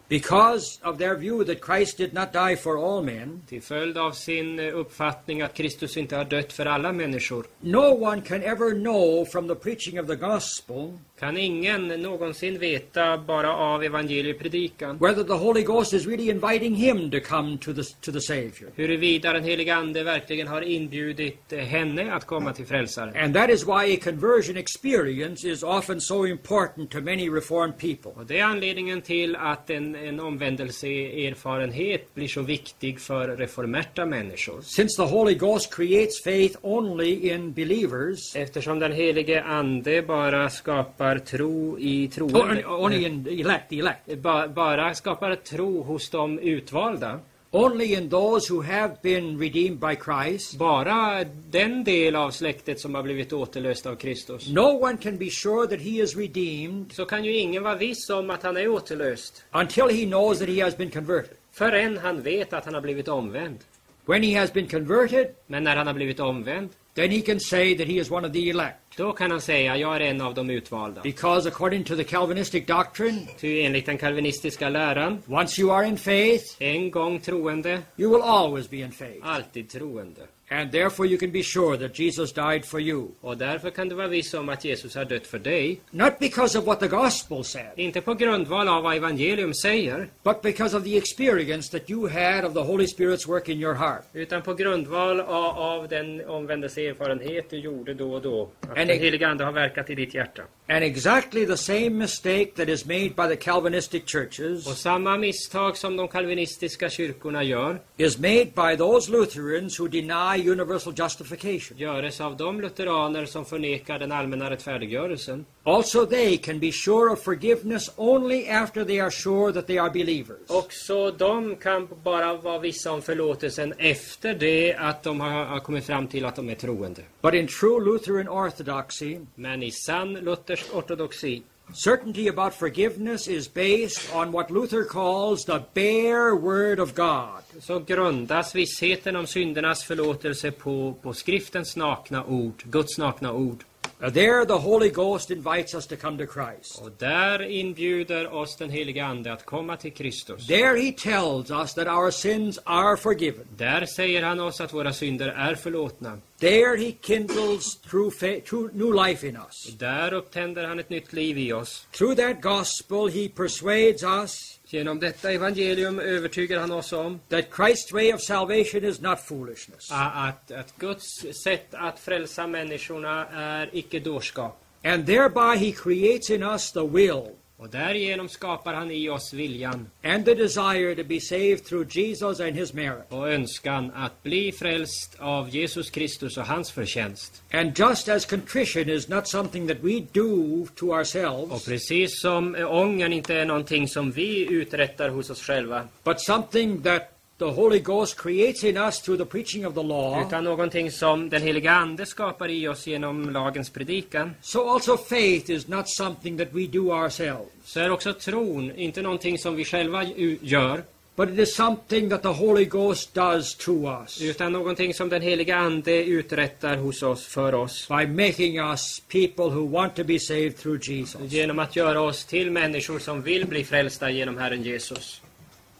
Because of their view that Christ did not die for all men, Till följd av sin eh, uppfattning att Kristus inte har dött för alla människor no one can ever know from the preaching of the gospel kan ingen någonsin veta bara av evangeliepredikan whether the Holy Ghost is really inviting him to come to the, to the Savior. huruvida den helige Ande verkligen har inbjudit eh, henne att komma till frälsaren. And that is why a conversion experience is often so important to many Reformed people. Och det är anledningen till att en, en omvändelseerfarenhet blir så viktig för reformerta människor. Since the Holy Ghost creates faith only in believers, Eftersom den helige Ande bara skapar tro i only, troende. only in the elect, the elect, Ba, bara skapar tro hos de utvalda. only in those who have been redeemed by Christ, Bara den del av släktet som har blivit återlöst av Kristus. no one can be sure that he is redeemed Så kan ju ingen vara viss om att han är återlöst. until he knows that he has been converted. Förrän han vet att han har blivit omvänd. When he has been converted, Men när han har blivit omvänd, then he can say that he is one of the elect. Då kan han säga jag är en av de utvalda. Because according to the Calvinistic doctrine, Ty enligt den kalvinistiska läran, once you are in faith, en gång troende, you will always be in faith. alltid troende. And therefore you can be sure that Jesus died for you. Och därför kan du vara viss om att Jesus har dött för dig. Not because of what the gospel said, Inte på grundval av vad evangelium säger, but because of the experience that you had of the Holy Spirit's work in your heart. utan på grundval av, av den omvändelseerfarenhet du gjorde då och då. Att And den heliga Ande har verkat i ditt hjärta. And exactly the same mistake that is made by the Calvinistic Och churches samma misstag som de kalvinistiska kyrkorna gör, is made by those Lutherans who deny universal justification. göres av de lutheraner som förnekar den allmänna rättfärdiggörelsen. Also, they can be sure of forgiveness only after they are sure that they are believers. Också de kan bara vara vissa om förlåtelsen efter det att de har, har kommit fram till att de är troende. But in true Lutheran orthodoxy, Men i sann luthersk ortodoxi certainty about forgiveness is based on what Luther calls the bare word of God. så grundas vissheten om syndernas förlåtelse på, på skriftens nakna ord, Guds nakna ord. There, the Holy Ghost invites us to come to Christ. Och där inbjuder oss den helige Ande att komma till Kristus. There, He tells us that our sins are forgiven. Där säger han oss att våra synder är förlåtna. There, He kindles true, true new life in us. Där upptänder han ett nytt liv i oss. Through that gospel, He persuades us Genom detta evangelium övertygar han oss om that Christ's way of salvation is not foolishness. att, att Guds sätt att frälsa människorna är icke dårskap. And thereby, He creates in us the will Och därigenom skapar han i oss viljan and the desire to be saved through Jesus and his merit. och önskan att bli frälst av Jesus Kristus och hans förtjänst. And just as contrition is not something that we do to Och ourselves, precis som ångern inte är någonting som vi uträttar hos oss själva, but something that the Holy Ghost creates in us through the preaching of the law, utan någonting som den heliga Ande skapar i oss genom lagens predikan, so also faith is not something that we do ourselves, så är också tron inte någonting som vi själva gör, but it is something that the Holy Ghost does to us. Utan någonting som den heliga Ande uträttar hos oss, för oss, by making us people who want to be saved through Jesus. genom att göra oss till människor som vill bli frälsta genom Herren Jesus.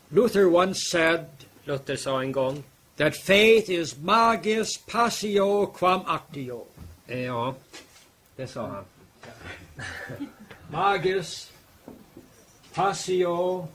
Luther once said Luther sa en gång, that faith is magis passio quam actio. eh, ja, det sa han. Magis passio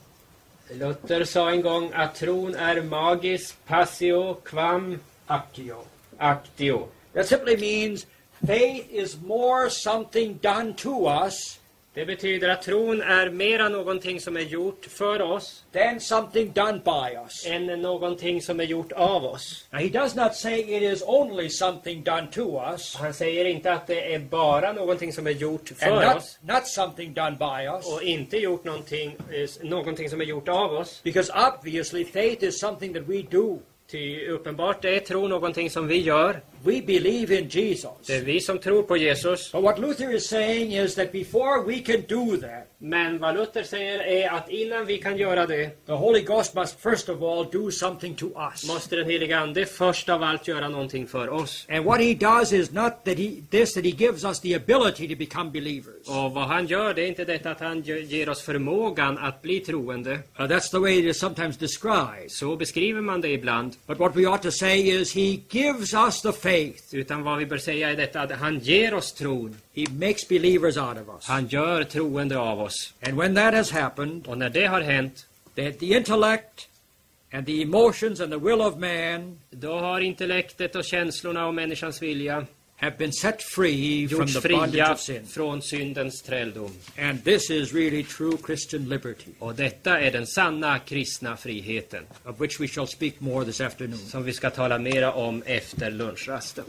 Luther sa en gång att tron är magis passio quam actio. actio. That simply means faith is more something done to us Det betyder att tron är mera någonting som är gjort för oss than something done by us. än någonting som är gjort av oss. Now, he does not say it is only something done to us Han säger inte att det är bara någonting som är gjort and för not, oss not something done by us. och inte gjort någonting, eh, någonting som är gjort av oss. Because obviously, faith is something that we do. Ty uppenbart är tro någonting som vi gör. We believe in Jesus. Det är vi som tror på Jesus. But what Luther is saying is that before we can do that, Men vad Luther säger är att innan vi kan göra det the Holy Ghost must first of all do something to us. måste den heliga Ande först av allt göra någonting för oss. And what he does is not that he this that he gives us the ability to become believers. Och vad han gör, det är inte detta att han ge- ger oss förmågan att bli troende. Uh, that's the way it is sometimes described. Så beskriver man det ibland. But what we ought to say is he gives us the faith. Utan vad vi bör säga är detta att han ger oss tron. He makes believers out of us. Han gör troende av oss. And when that has happened, Och när det har hänt, that the intellect and the emotions and the will of man då har intellektet och känslorna och människans vilja have been set free from the bondage of sin. från syndens träldom. And this is really true Christian liberty, Och detta är den sanna kristna friheten of which we shall speak more this afternoon. som vi ska tala mera om efter lunchrasten.